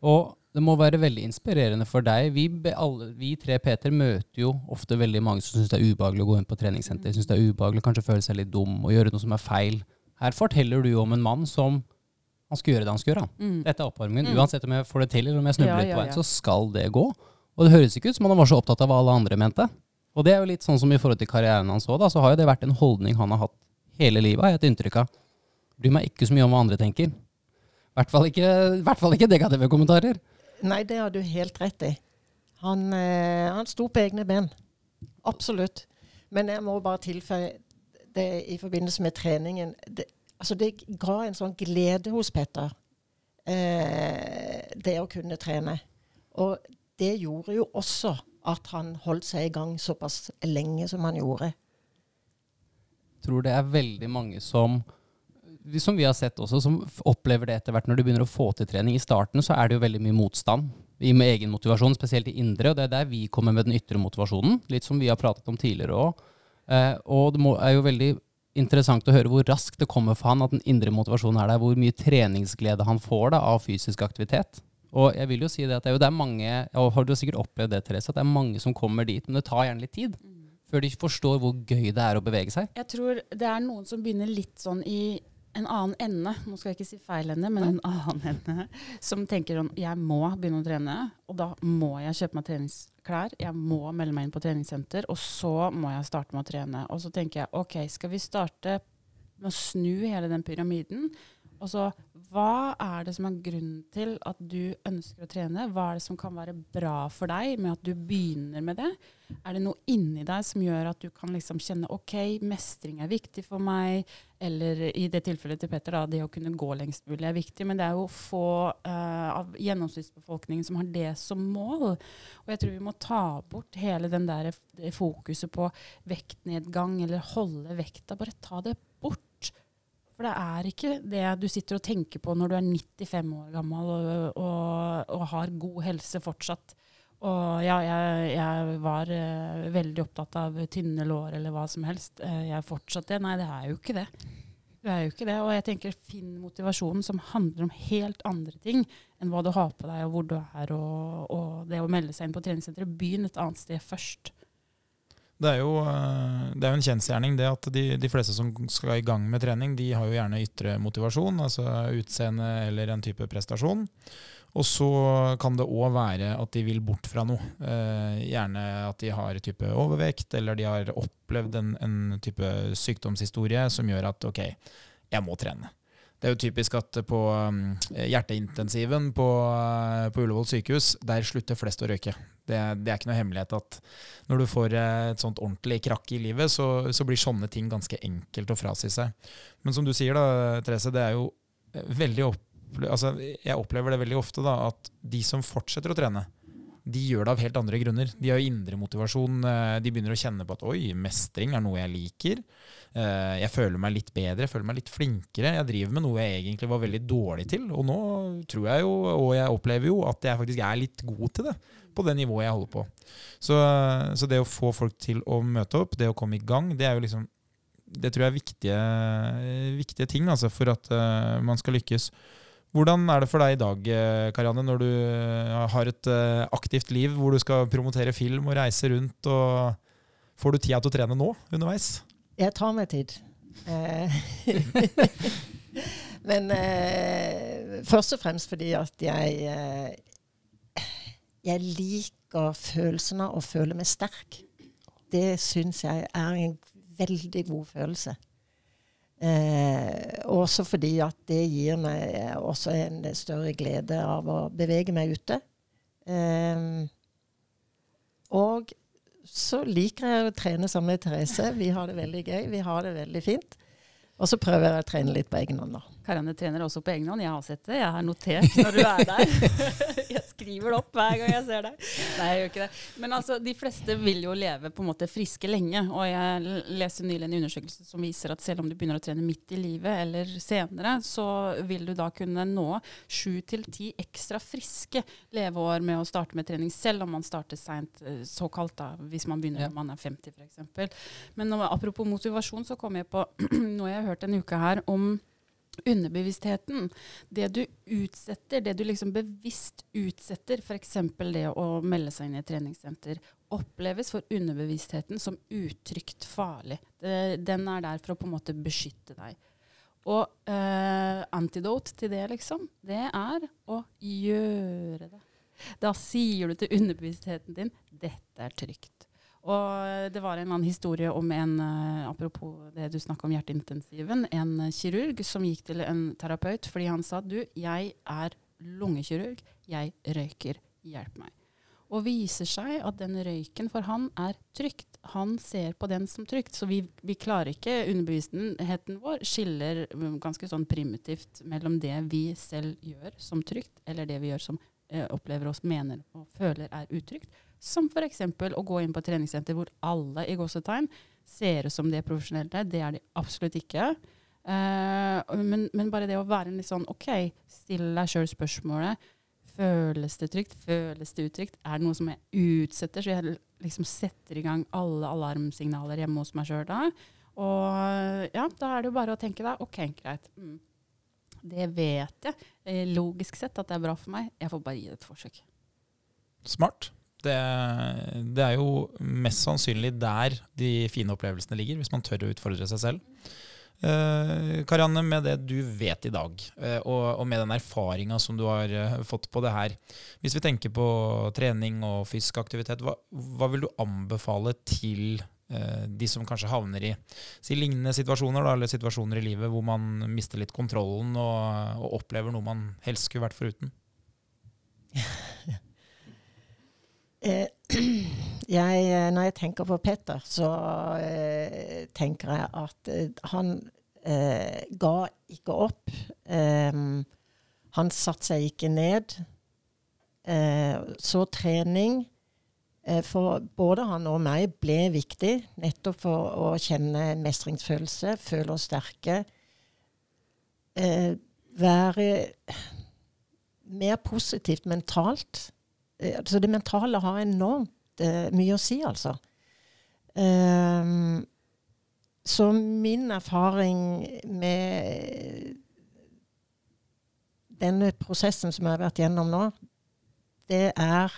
Og det må være veldig inspirerende for deg. Vi, alle, vi tre Peter møter jo ofte veldig mange som syns det er ubehagelig å gå inn på treningssenter. Syns det er ubehagelig, kanskje føle seg litt dum og gjøre noe som er feil. Her forteller du jo om en mann som han skal gjøre det han skal gjøre. Mm. Dette er oppvarmingen. Mm. Uansett om jeg får det til eller om jeg snubler Ja, litt på ja, veien, ja. så skal det gå. Og det høres ikke ut som han var så opptatt av hva alle andre mente. Og det er jo litt sånn som i forhold til karrieren hans òg, så har jo det vært en holdning han har hatt hele livet, har jeg et inntrykk av. Bryr meg ikke så mye om hva andre tenker. I hvert fall ikke, hvert fall ikke negative kommentarer. Nei, det har du helt rett i. Han, eh, han sto på egne ben. Absolutt. Men jeg må bare tilføye det i forbindelse med treningen. Det, altså det ga en sånn glede hos Petter, eh, det å kunne trene. Og det gjorde jo også at han holdt seg i gang såpass lenge som han gjorde. Jeg tror det er veldig mange som som vi har sett også, som opplever det etter hvert når du begynner å få til trening. I starten så er det jo veldig mye motstand med egen motivasjon, spesielt i indre, og det er der vi kommer med den ytre motivasjonen, litt som vi har pratet om tidligere òg. Eh, og det er jo veldig interessant å høre hvor raskt det kommer for han at den indre motivasjonen er der, hvor mye treningsglede han får da, av fysisk aktivitet. Og jeg vil jo si det at det er jo det er mange, og har du sikkert opplevd det, Therese, at det er mange som kommer dit, men det tar gjerne litt tid før de forstår hvor gøy det er å bevege seg. Jeg tror det er noen som begynner litt sånn i en annen ende, nå skal jeg ikke si feil ende, men en annen ende, som tenker sånn Jeg må begynne å trene, og da må jeg kjøpe meg treningsklær. Jeg må melde meg inn på treningssenter, og så må jeg starte med å trene. Og så tenker jeg OK, skal vi starte med å snu hele den pyramiden? Og så hva er det som er grunnen til at du ønsker å trene? Hva er det som kan være bra for deg med at du begynner med det? Er det noe inni deg som gjør at du kan liksom kjenne ok, mestring er viktig for meg, eller i det tilfellet til Petter, da, det å kunne gå lengst mulig er viktig. Men det er jo få uh, av gjennomsnittsbefolkningen som har det som mål. Og jeg tror vi må ta bort hele den der fokuset på vektnedgang eller holde vekta. Bare ta det. For det er ikke det du sitter og tenker på når du er 95 år gammel og, og, og har god helse fortsatt. Og ja, jeg, jeg var uh, veldig opptatt av tynne lår eller hva som helst. Uh, jeg er fortsatt det. Nei, det er jo ikke det. Du er jo ikke det. Og jeg tenker finn motivasjonen som handler om helt andre ting enn hva du har på deg og hvor du er, og, og det å melde seg inn på treningssenteret. Begynn et annet sted først. Det er jo, eh, det er jo en kjensgjerning det at de, de, fleste som skal i gang med trening, de har jo gjerne ytre motivasjon, altså utseende eller en type prestasjon. Og så kan det òg være at de vil bort fra noe. Eh, gjerne at de har type overvekt, eller de har opplevd en, en type sykdomshistorie som gjør at ok, jeg må trene. Det er jo typisk at på um, hjerteintensiven på, uh, på Ullevål sykehus, der slutter flest å røyke. Det, det, er ikke noe hemmelighet at når du får uh, et sånt ordentlig krakk i livet, så, så, blir sånne ting ganske enkelt å frasi seg. Men som du sier, da, Therese, det er jo veldig opp, altså, Jeg opplever det veldig ofte da, at de som fortsetter å trene, de gjør det av helt andre grunner. De har jo indre motivasjon. Uh, de begynner å kjenne på at oi, mestring er noe jeg liker. Eh, jeg føler meg litt bedre, jeg føler meg litt flinkere. Jeg driver med noe jeg egentlig var veldig dårlig til. Og nå tror jeg jo, og jeg opplever jo, at jeg faktisk er litt god til det. På det nivået jeg holder på. Så, så det å få folk til å møte opp, det å komme i gang, det er jo liksom Det tror jeg er viktige, viktige ting altså, for at uh, man skal lykkes. Hvordan er det for deg i dag, eh, Karianne, når du har et aktivt liv hvor du skal promotere film og reise rundt? og Får du tida til å trene nå underveis? Jeg tar meg tid. Eh, men eh, først og fremst fordi at jeg eh, Jeg liker følelsen av å føle meg sterk. Det syns jeg er en veldig god følelse. Eh, også fordi at det gir meg også en større glede av å bevege meg ute. Eh, og så liker jeg å trene sammen med Therese. Vi har det veldig gøy. Vi har det veldig fint. Og så prøver jeg å trene litt på egen hånd, da. Karianne trener også på egen hånd. Jeg har sett det. Jeg har notert når du er der. jeg skriver det opp hver gang jeg ser deg. Nei, jeg gjør ikke det. Men altså, de fleste vil jo leve på en måte friske lenge. Og jeg leste nylig en undersøkelse som viser at selv om du begynner å trene midt i livet eller senere, så vil du da kunne nå sju til ti ekstra friske leveår med å starte med trening, selv om man starter seint, eh, såkalt da, hvis man begynner når man er 50 f.eks. Men nå, apropos motivasjon, så kom jeg på noe jeg har hørt en uke her om underbevisstheten. Det du utsetter, det du liksom bevisst utsetter, f.eks. det å melde seg inn i et treningssenter, oppleves for underbevisstheten som utrygt farlig. Det, den er der for å på en måte beskytte deg. Og eh, antidote til det, liksom, det er å gjøre det. Da sier du til underbevisstheten din 'dette er trygt'. Og det var en annen historie om en, uh, apropos det du snakka om hjerteintensiven, en kirurg som gikk til en terapeut fordi han sa du, jeg er lungekirurg, jeg røyker, hjelp meg. Og viser seg at den røyken for han er trygt. Han ser på den som trygt. Så vi, vi klarer ikke, underbevisstheten vår skiller um, ganske sånn primitivt mellom det vi selv gjør som trygt, eller det vi gjør som eh, opplever oss, mener og føler er utrygt som f.eks. å gå inn på et treningssenter hvor alle i gåsetegn ser ut som de er profesjonelle. Det er de absolutt ikke. Uh, men, men, bare det å være en litt sånn OK, stille deg sjøl spørsmålet. Føles det trygt? Føles det utrygt? Er det noe som jeg utsetter, så jeg liksom setter i gang alle alarmsignaler hjemme hos meg sjøl da? Og ja, da er det jo bare å tenke da, OK, greit. Mm. Det vet jeg eh, logisk sett at det er bra for meg. Jeg får bare gi det et forsøk. Smart. Det, det, er jo mest sannsynlig der de fine opplevelsene ligger, hvis man tør å utfordre seg selv. Eh, Karianne, med det du vet i dag, eh, og, og, med den erfaringa som du har eh, fått på det her Hvis vi tenker på trening og fysisk aktivitet, hva, hva vil du anbefale til eh, de som kanskje havner i si, lignende situasjoner, da, eller situasjoner i livet hvor man mister litt kontrollen og, og opplever noe man helst skulle vært foruten? Eh, jeg, eh, når jeg tenker på Petter, så eh, tenker jeg at eh, han eh, ga ikke opp. Eh, han satte seg ikke ned. så trening for både han og meg ble viktig, nettopp for å kjenne mestringsfølelse, føle oss sterke. være mer positivt mentalt så det mentale har enormt eh, mye å si, altså. Um, så min erfaring med denne prosessen som jeg har vært gjennom nå, det er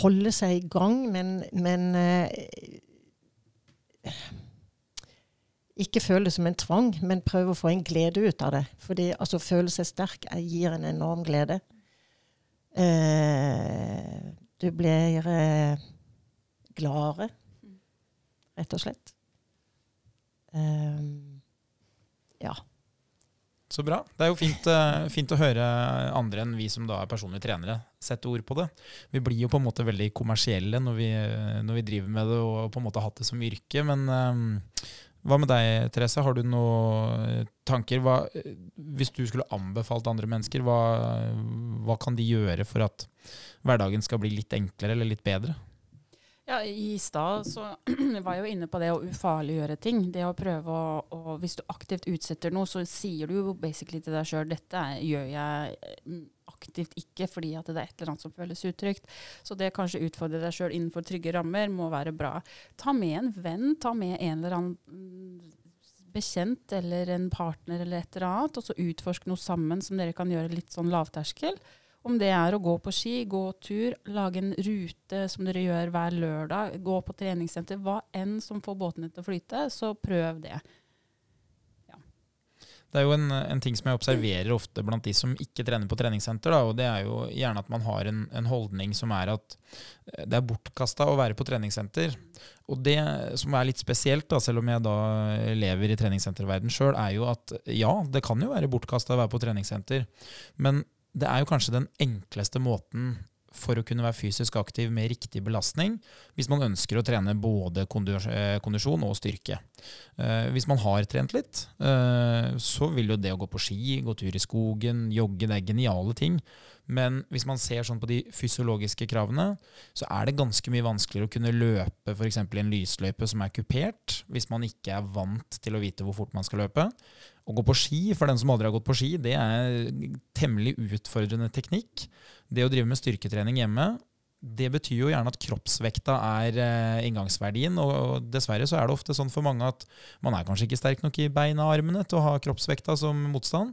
holde seg i gang, men, men uh, ikke føle det som en tvang, men prøve å få en glede ut av det. Fordi altså, føle seg sterk gir en enorm glede. Eh, du blir eh, gladere, rett og slett. Eh, ja. Så bra. Det er jo fint, uh, fint, å høre andre enn vi som da er personlige trenere, sette ord på det. Vi blir jo på en måte veldig kommersielle når vi, når vi driver med det og på en måte har hatt det som yrke. Men um, hva med deg, Therese? Har du noen eh, tanker? Hva, hvis du skulle anbefalt andre mennesker, hva, hva, kan de gjøre for at hverdagen skal bli litt enklere eller litt bedre? Ja, I stad var jeg jo inne på det å ufarliggjøre ting. Det å prøve å, å Hvis du aktivt utsetter noe, så sier du jo basically til deg sjøl dette gjør jeg mm, aktivt ikke fordi at det er et eller annet som føles utrygt. Så det kanskje utfordre deg sjøl innenfor trygge rammer må være bra. Ta med en venn, ta med en eller annen mm, bekjent eller en partner eller et eller annet, og så utforsk noe sammen som dere kan gjøre litt sånn lavterskel. Om det er å gå på ski, gå tur, lage en rute som dere gjør hver lørdag, gå på treningssenter, hva enn som får båtene til å flyte, så prøv det. Det er jo en, en, ting som jeg observerer ofte blant de som ikke trener på treningssenter. Da, og Det er jo gjerne at man har en, en holdning som er at eh, det er bortkasta å være på treningssenter. Og det som er litt spesielt, da, selv om jeg da lever i treningssenterverden sjøl, er jo at ja, det kan jo være bortkasta å være på treningssenter. Men det er jo kanskje den enkleste måten for å kunne være fysisk aktiv med riktig belastning, hvis man ønsker å trene både eh, kondisjon og styrke. Eh, hvis man har trent litt, eh, så vil jo det å gå på ski, gå tur i skogen, jogge, det er geniale ting. Men hvis man ser sånn på de fysiologiske kravene, så er det ganske mye vanskeligere å kunne løpe f.eks. i en lysløype som er kupert, hvis man ikke er vant til å vite hvor fort man skal løpe. Å gå på ski, for den som aldri har gått på ski, det er temmelig utfordrende teknikk. Det å drive med styrketrening hjemme, det betyr jo gjerne at kroppsvekta er eh, inngangsverdien. Og dessverre så er det ofte sånn for mange at man er kanskje ikke sterk nok i beina og armene til å ha kroppsvekta som motstand.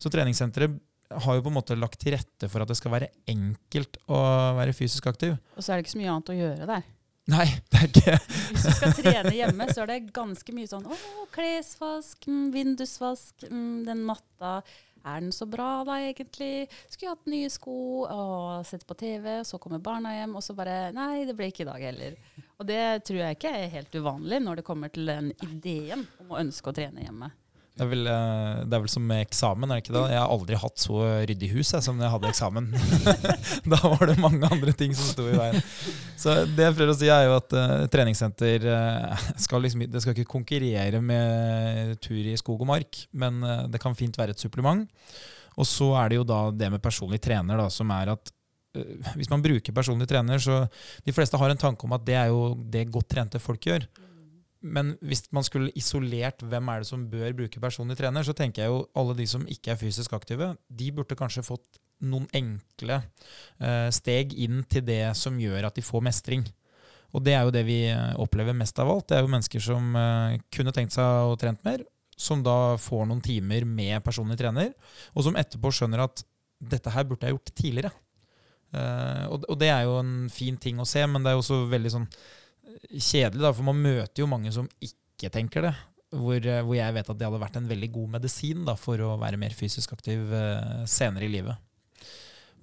Så treningssenteret har jo på en måte lagt til rette for at det skal være enkelt å være fysisk aktiv. Og så er det ikke så mye annet å gjøre der. Nei, det er ikke Hvis du skal trene hjemme, så er det ganske mye sånn å, klesvask, mm, vindusvask, mm, den matta er den så bra da, egentlig? Skulle hatt nye sko og sett på TV, så kommer barna hjem, og så bare Nei, det ble ikke i dag heller. Og det tror jeg ikke er helt uvanlig når det kommer til den ideen om å ønske å trene hjemme. Det er, vel, eh, det er, vel, som med eksamen, er det ikke det? Jeg har aldri hatt så ryddig hus jeg, som da jeg hadde eksamen. da var det mange andre ting som sto i veien. Så det jeg prøver å si, er jo at uh, treningssenter uh, skal liksom, det skal ikke konkurrere med tur i skog og mark, men uh, det kan fint være et supplement. Og så er det jo da det med personlig trener, da, som er at hvis man bruker personlig trener, så De fleste har en tanke om at det er jo det godt trente folk gjør. Men hvis man skulle isolert hvem er det som bør bruke personlig trener, så tenker jeg jo alle de som ikke er fysisk aktive, de burde kanskje fått noen enkle uh, steg inn til det som gjør at de får mestring. Og det er jo det vi opplever mest av alt. Det er jo mennesker som uh, kunne tenkt seg å trent mer, som da får noen timer med personlig trener, og som etterpå skjønner at dette her burde jeg gjort tidligere. Uh, og, og det er jo en fin ting å se, men det er jo også veldig sånn kjedelig, da, for man møter jo mange som ikke tenker det. Hvor, eh, hvor, jeg vet at det hadde vært en veldig god medisin da, for å være mer fysisk aktiv uh, senere i livet.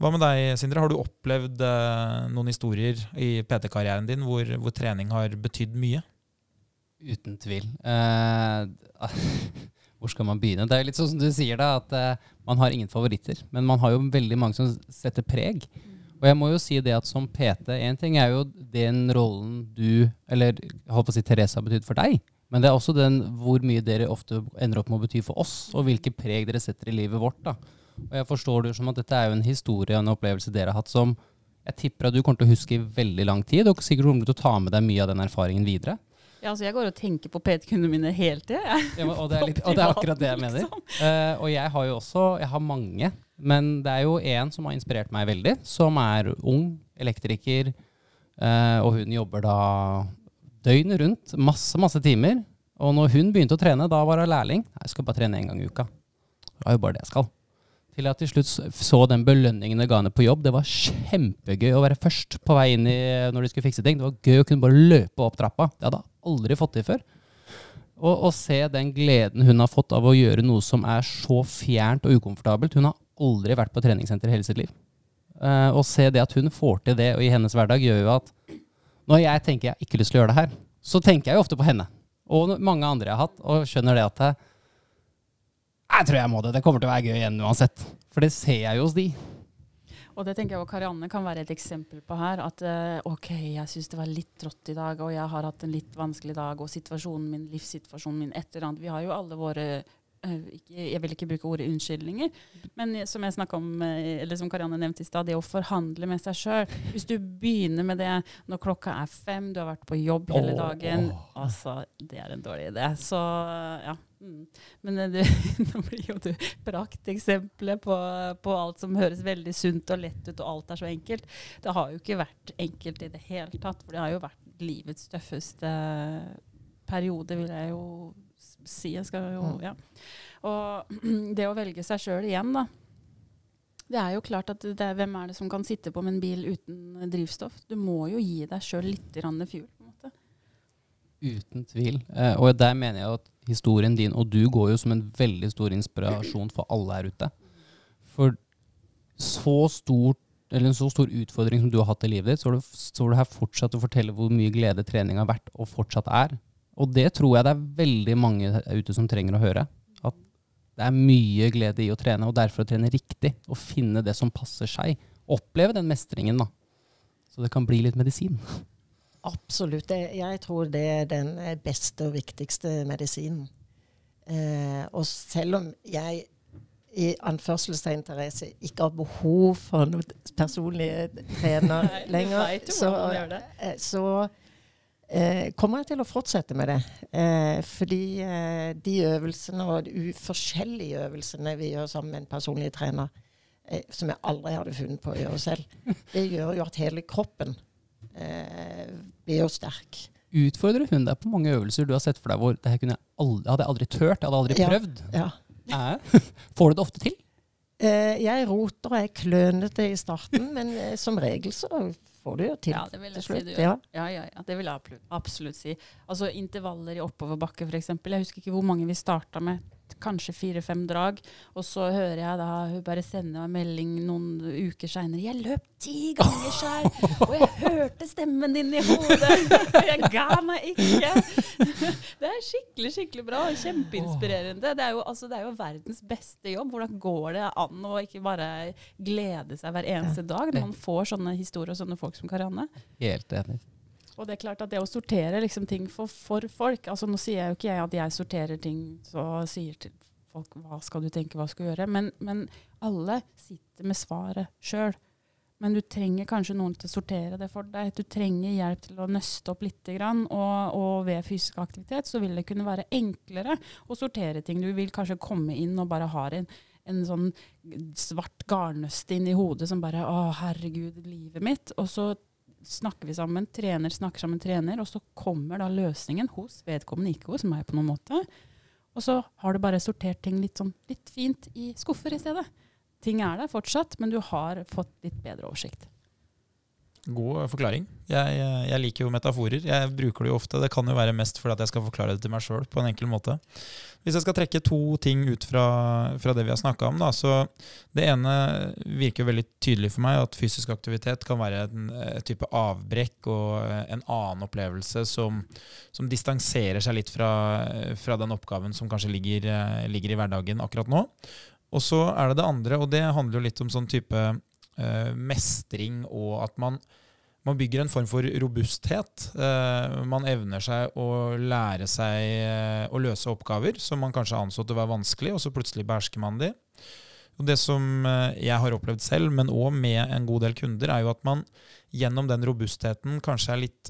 Hva med deg, Sindre? Har du opplevd eh, noen historier i PT-karrieren din hvor, hvor trening har betydd mye? Uten tvil. Eh, hvor skal man begynne? Det er litt sånn som du sier, da, at eh, man har ingen favoritter. Men man har jo veldig mange som setter preg. Og jeg må jo si det at som PT, én ting er jo den rollen du, eller jeg på å si Therese, har betydd for deg. Men det er også den hvor mye dere ofte ender opp med å bety for oss, og hvilke preg dere setter i livet vårt. da. Og jeg forstår det som at dette er jo en historie og en opplevelse dere har hatt som jeg tipper at du kommer til å huske i veldig lang tid, og sikkert kommer til å ta med deg mye av den erfaringen videre. Ja, altså jeg går og tenker på PT-kundene mine hele tida. Ja, og, det og det er akkurat det jeg mener. Eh, og jeg har jo også Jeg har mange, men det er jo én som har inspirert meg veldig, som er ung elektriker, eh, og hun jobber da døgnet rundt, masse, masse timer. Og når hun begynte å trene, da var hun lærling. Jeg skal bare trene én gang i uka. Det var jo bare det jeg skal. Til jeg til slutt så den belønningen det ga henne på jobb. Det var kjempegøy å være først på vei inn i når de skulle fikse ting. Det var gøy å kunne bare løpe opp trappa. Det hadde jeg aldri fått til før. Og å se den gleden hun har fått av å gjøre noe som er så fjernt og ukomfortabelt. Hun har aldri vært på treningssenter i hele sitt liv. Eh, Å se det at hun får til det og i hennes hverdag, gjør jo at når jeg tenker jeg har ikke lyst til å gjøre det her, så tenker jeg jo ofte på henne. Og mange andre jeg har hatt, og skjønner det at jeg, jeg tror jeg må det. Det kommer til å være gøy igjen uansett. For det ser jeg jo hos de. Og det tenker jeg også Karianne kan være et eksempel på her. At eh, OK, jeg syns det var litt trått i dag, og jeg har hatt en litt vanskelig dag, og situasjonen min, livssituasjonen min, et eller annet. Vi har jo alle våre eh, Jeg vil ikke bruke ordet unnskyldninger, men eh, som jeg om, eh, eller som Karianne nevnte i stad, det å forhandle med seg sjøl. Hvis du begynner med det når klokka er fem, du har vært på jobb hele dagen. Altså, det er en dårlig idé. Så ja. Mm. Men eh, du, nå blir jo du prakteksempelet på, på alt som høres veldig sunt og lett ut, og alt er så enkelt. Det har jo ikke vært enkelt i det hele tatt, for det har jo vært livets tøffeste periode, vil jeg jo si. Jeg skal jo, Mm. ja. Og det å velge seg sjøl igjen, da. Det er jo klart at det er, Hvem er det som kan sitte på med en bil uten drivstoff? Du må jo gi deg sjøl litt grann fuel. på en måte. Uten tvil. Eh, og der mener jeg at historien din og du går jo som en veldig stor inspirasjon for alle her ute. For så stort eller en så stor utfordring som du har hatt i livet ditt, så står du, så du her fortsatt å fortelle hvor mye glede trening har vært, og fortsatt er. Og det tror jeg det er veldig mange ute som trenger å høre. At det er mye glede i å trene, og derfor å trene riktig. Og finne det som passer seg. Oppleve den mestringen, da. Så det kan bli litt medisin. Absolutt. Jeg tror det er den eh, beste og viktigste medisinen. Eh, og selv om jeg i anførselstegn, Therese, ikke har behov for noen personlig trener lenger, så, eh, så kommer jeg til å fortsette med det. Eh, fordi eh, de øvelsene og de forskjellige øvelsene vi gjør sammen med en personlig trener, eh, som jeg aldri hadde funnet på å gjøre selv, det gjør jo at hele kroppen eh, blir jo sterk. Utfordrer hun deg på mange øvelser du har sett for deg hvor det her hadde jeg aldri tørt, jeg hadde aldri prøvd? Ja. Hæ? Får du det ofte til? Eh, jeg roter og er klønete i starten, men eh, som regel så får du jo til Ja, det vil jeg til slutt. Si. Ja. Ja, ja, ja, det vil jeg absolutt si. Altså intervaller i oppoverbakke, f.eks. Jeg husker ikke hvor mange vi starta med. Kanskje fire-fem drag. Og så hører jeg da hun bare sender meg melding noen uker seinere. 'Jeg løp ti ganger Skei, og jeg hørte stemmen din i hodet!' Jeg ga meg ikke! Det er skikkelig, skikkelig bra. og Kjempeinspirerende. Det er, jo, altså, det er jo verdens beste jobb. Hvordan går det an å ikke bare glede seg hver eneste dag når man får sånne historier og sånne folk som Karianne? Helt enig. Og det er klart at det å sortere liksom ting for, for folk altså Nå sier jeg jo ikke jeg at jeg sorterer ting og sier til folk hva skal du tenke, hva skal du gjøre, men, men alle sitter med svaret sjøl. Men du trenger kanskje noen til å sortere det for deg. Du trenger hjelp til å nøste opp litt. Grann, og, og ved fysisk aktivitet så vil det kunne være enklere å sortere ting. Du vil kanskje komme inn og bare ha en, en sånn svart garnnøst inn i hodet som bare Å, herregud, livet mitt. Og så snakker vi sammen, trener snakker sammen trener, og så kommer da løsningen hos vedkommende, ikke hos meg på noen måte. Og så har du bare sortert ting litt, sånn, litt fint i skuffer i stedet. Ting er der fortsatt, men du har fått litt bedre oversikt. God forklaring. Jeg, jeg, liker jo metaforer. Jeg bruker det jo ofte. Det kan jo være mest fordi at jeg skal forklare det til meg sjøl på en enkel måte. Hvis jeg skal trekke to ting ut fra, fra det vi har snakka om, da, så Det ene virker veldig tydelig for meg, at fysisk aktivitet kan være en, en type avbrekk og en annen opplevelse som, som distanserer seg litt fra, fra, den oppgaven som kanskje ligger, ligger i hverdagen akkurat nå. Og så er det det andre, og det handler jo litt om sånn type mestring og at man, man, bygger en form for robusthet. Uh, man evner seg å lære seg uh, å løse oppgaver som man kanskje anså å være vanskelig, og så plutselig behersker man de. Og Det som jeg har opplevd selv, men òg med en god del kunder, er jo at man gjennom den robustheten kanskje er litt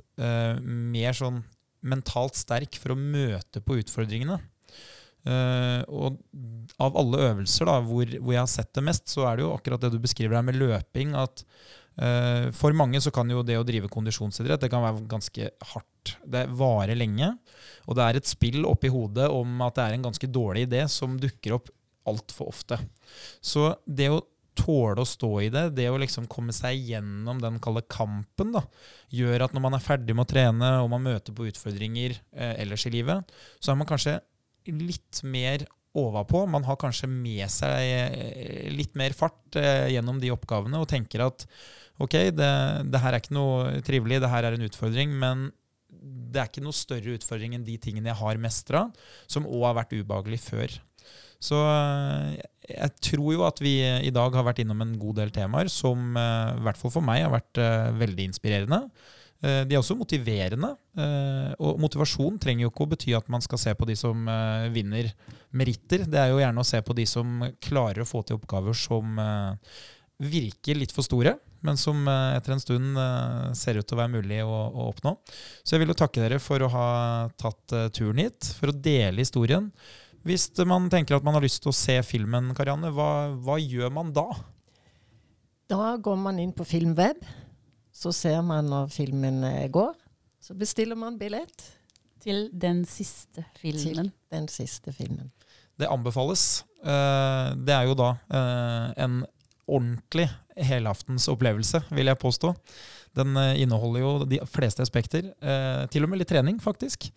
mer sånn mentalt sterk for å møte på utfordringene. Uh, og av alle øvelser da, hvor, hvor, jeg har sett det mest, så er det jo akkurat det du beskriver her med løping. at uh, For mange så kan jo det å drive kondisjonsidrett det kan være ganske hardt. Det varer lenge. Og det er et spill oppi hodet om at det er en ganske dårlig idé som dukker opp altfor ofte. Så det å tåle å stå i det, det å liksom komme seg gjennom den kalde kampen, da, gjør at når man er ferdig med å trene og man møter på utfordringer eh, ellers i livet, så er man kanskje litt mer overpå. Man har kanskje med seg eh, litt mer fart eh, gjennom de oppgavene og tenker at ok, det, det, her er ikke noe trivelig, det her er en utfordring, men det er ikke noe større utfordring enn de tingene jeg har mestra, som òg har vært ubehagelig før. Så eh, jeg tror jo at vi i dag har vært innom en god del temaer som i hvert fall for meg har vært veldig inspirerende. Eh, de er også motiverende. Eh, og motivasjon trenger jo ikke å bety at man skal se på de som eh, vinner meritter. Det er jo gjerne å se på de som klarer å få til oppgaver som virker litt for store, men som etter en stund ser ut til å være mulig å, oppnå. Så jeg vil jo takke dere for å ha tatt turen hit, for å dele historien. Hvis man tenker at man har lyst til å se filmen, Karianne, hva, hva gjør man da? Da går man inn på Filmweb så ser man når filmen eh, går. Så bestiller man billett. Til den siste filmen. Til den siste filmen. Det anbefales. Eh, det er jo da eh, en ordentlig helaftens opplevelse, vil jeg påstå. Den inneholder jo de fleste aspekter. Til og med litt trening, faktisk.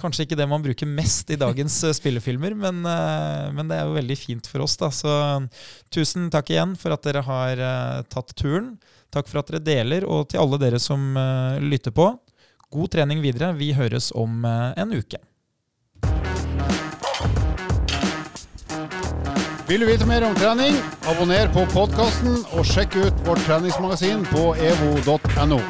Kanskje ikke det man bruker mest i dagens spillefilmer, men, men, det er jo veldig fint for oss. da. Så tusen takk igjen for at dere har tatt turen. Takk for at dere deler, og til alle dere som uh, lytter på, god trening videre. Vi høres om uh, en uke. Vil du vite mer om trening, abonner på podkasten og sjekk ut vårt treningsmagasin på evo.no.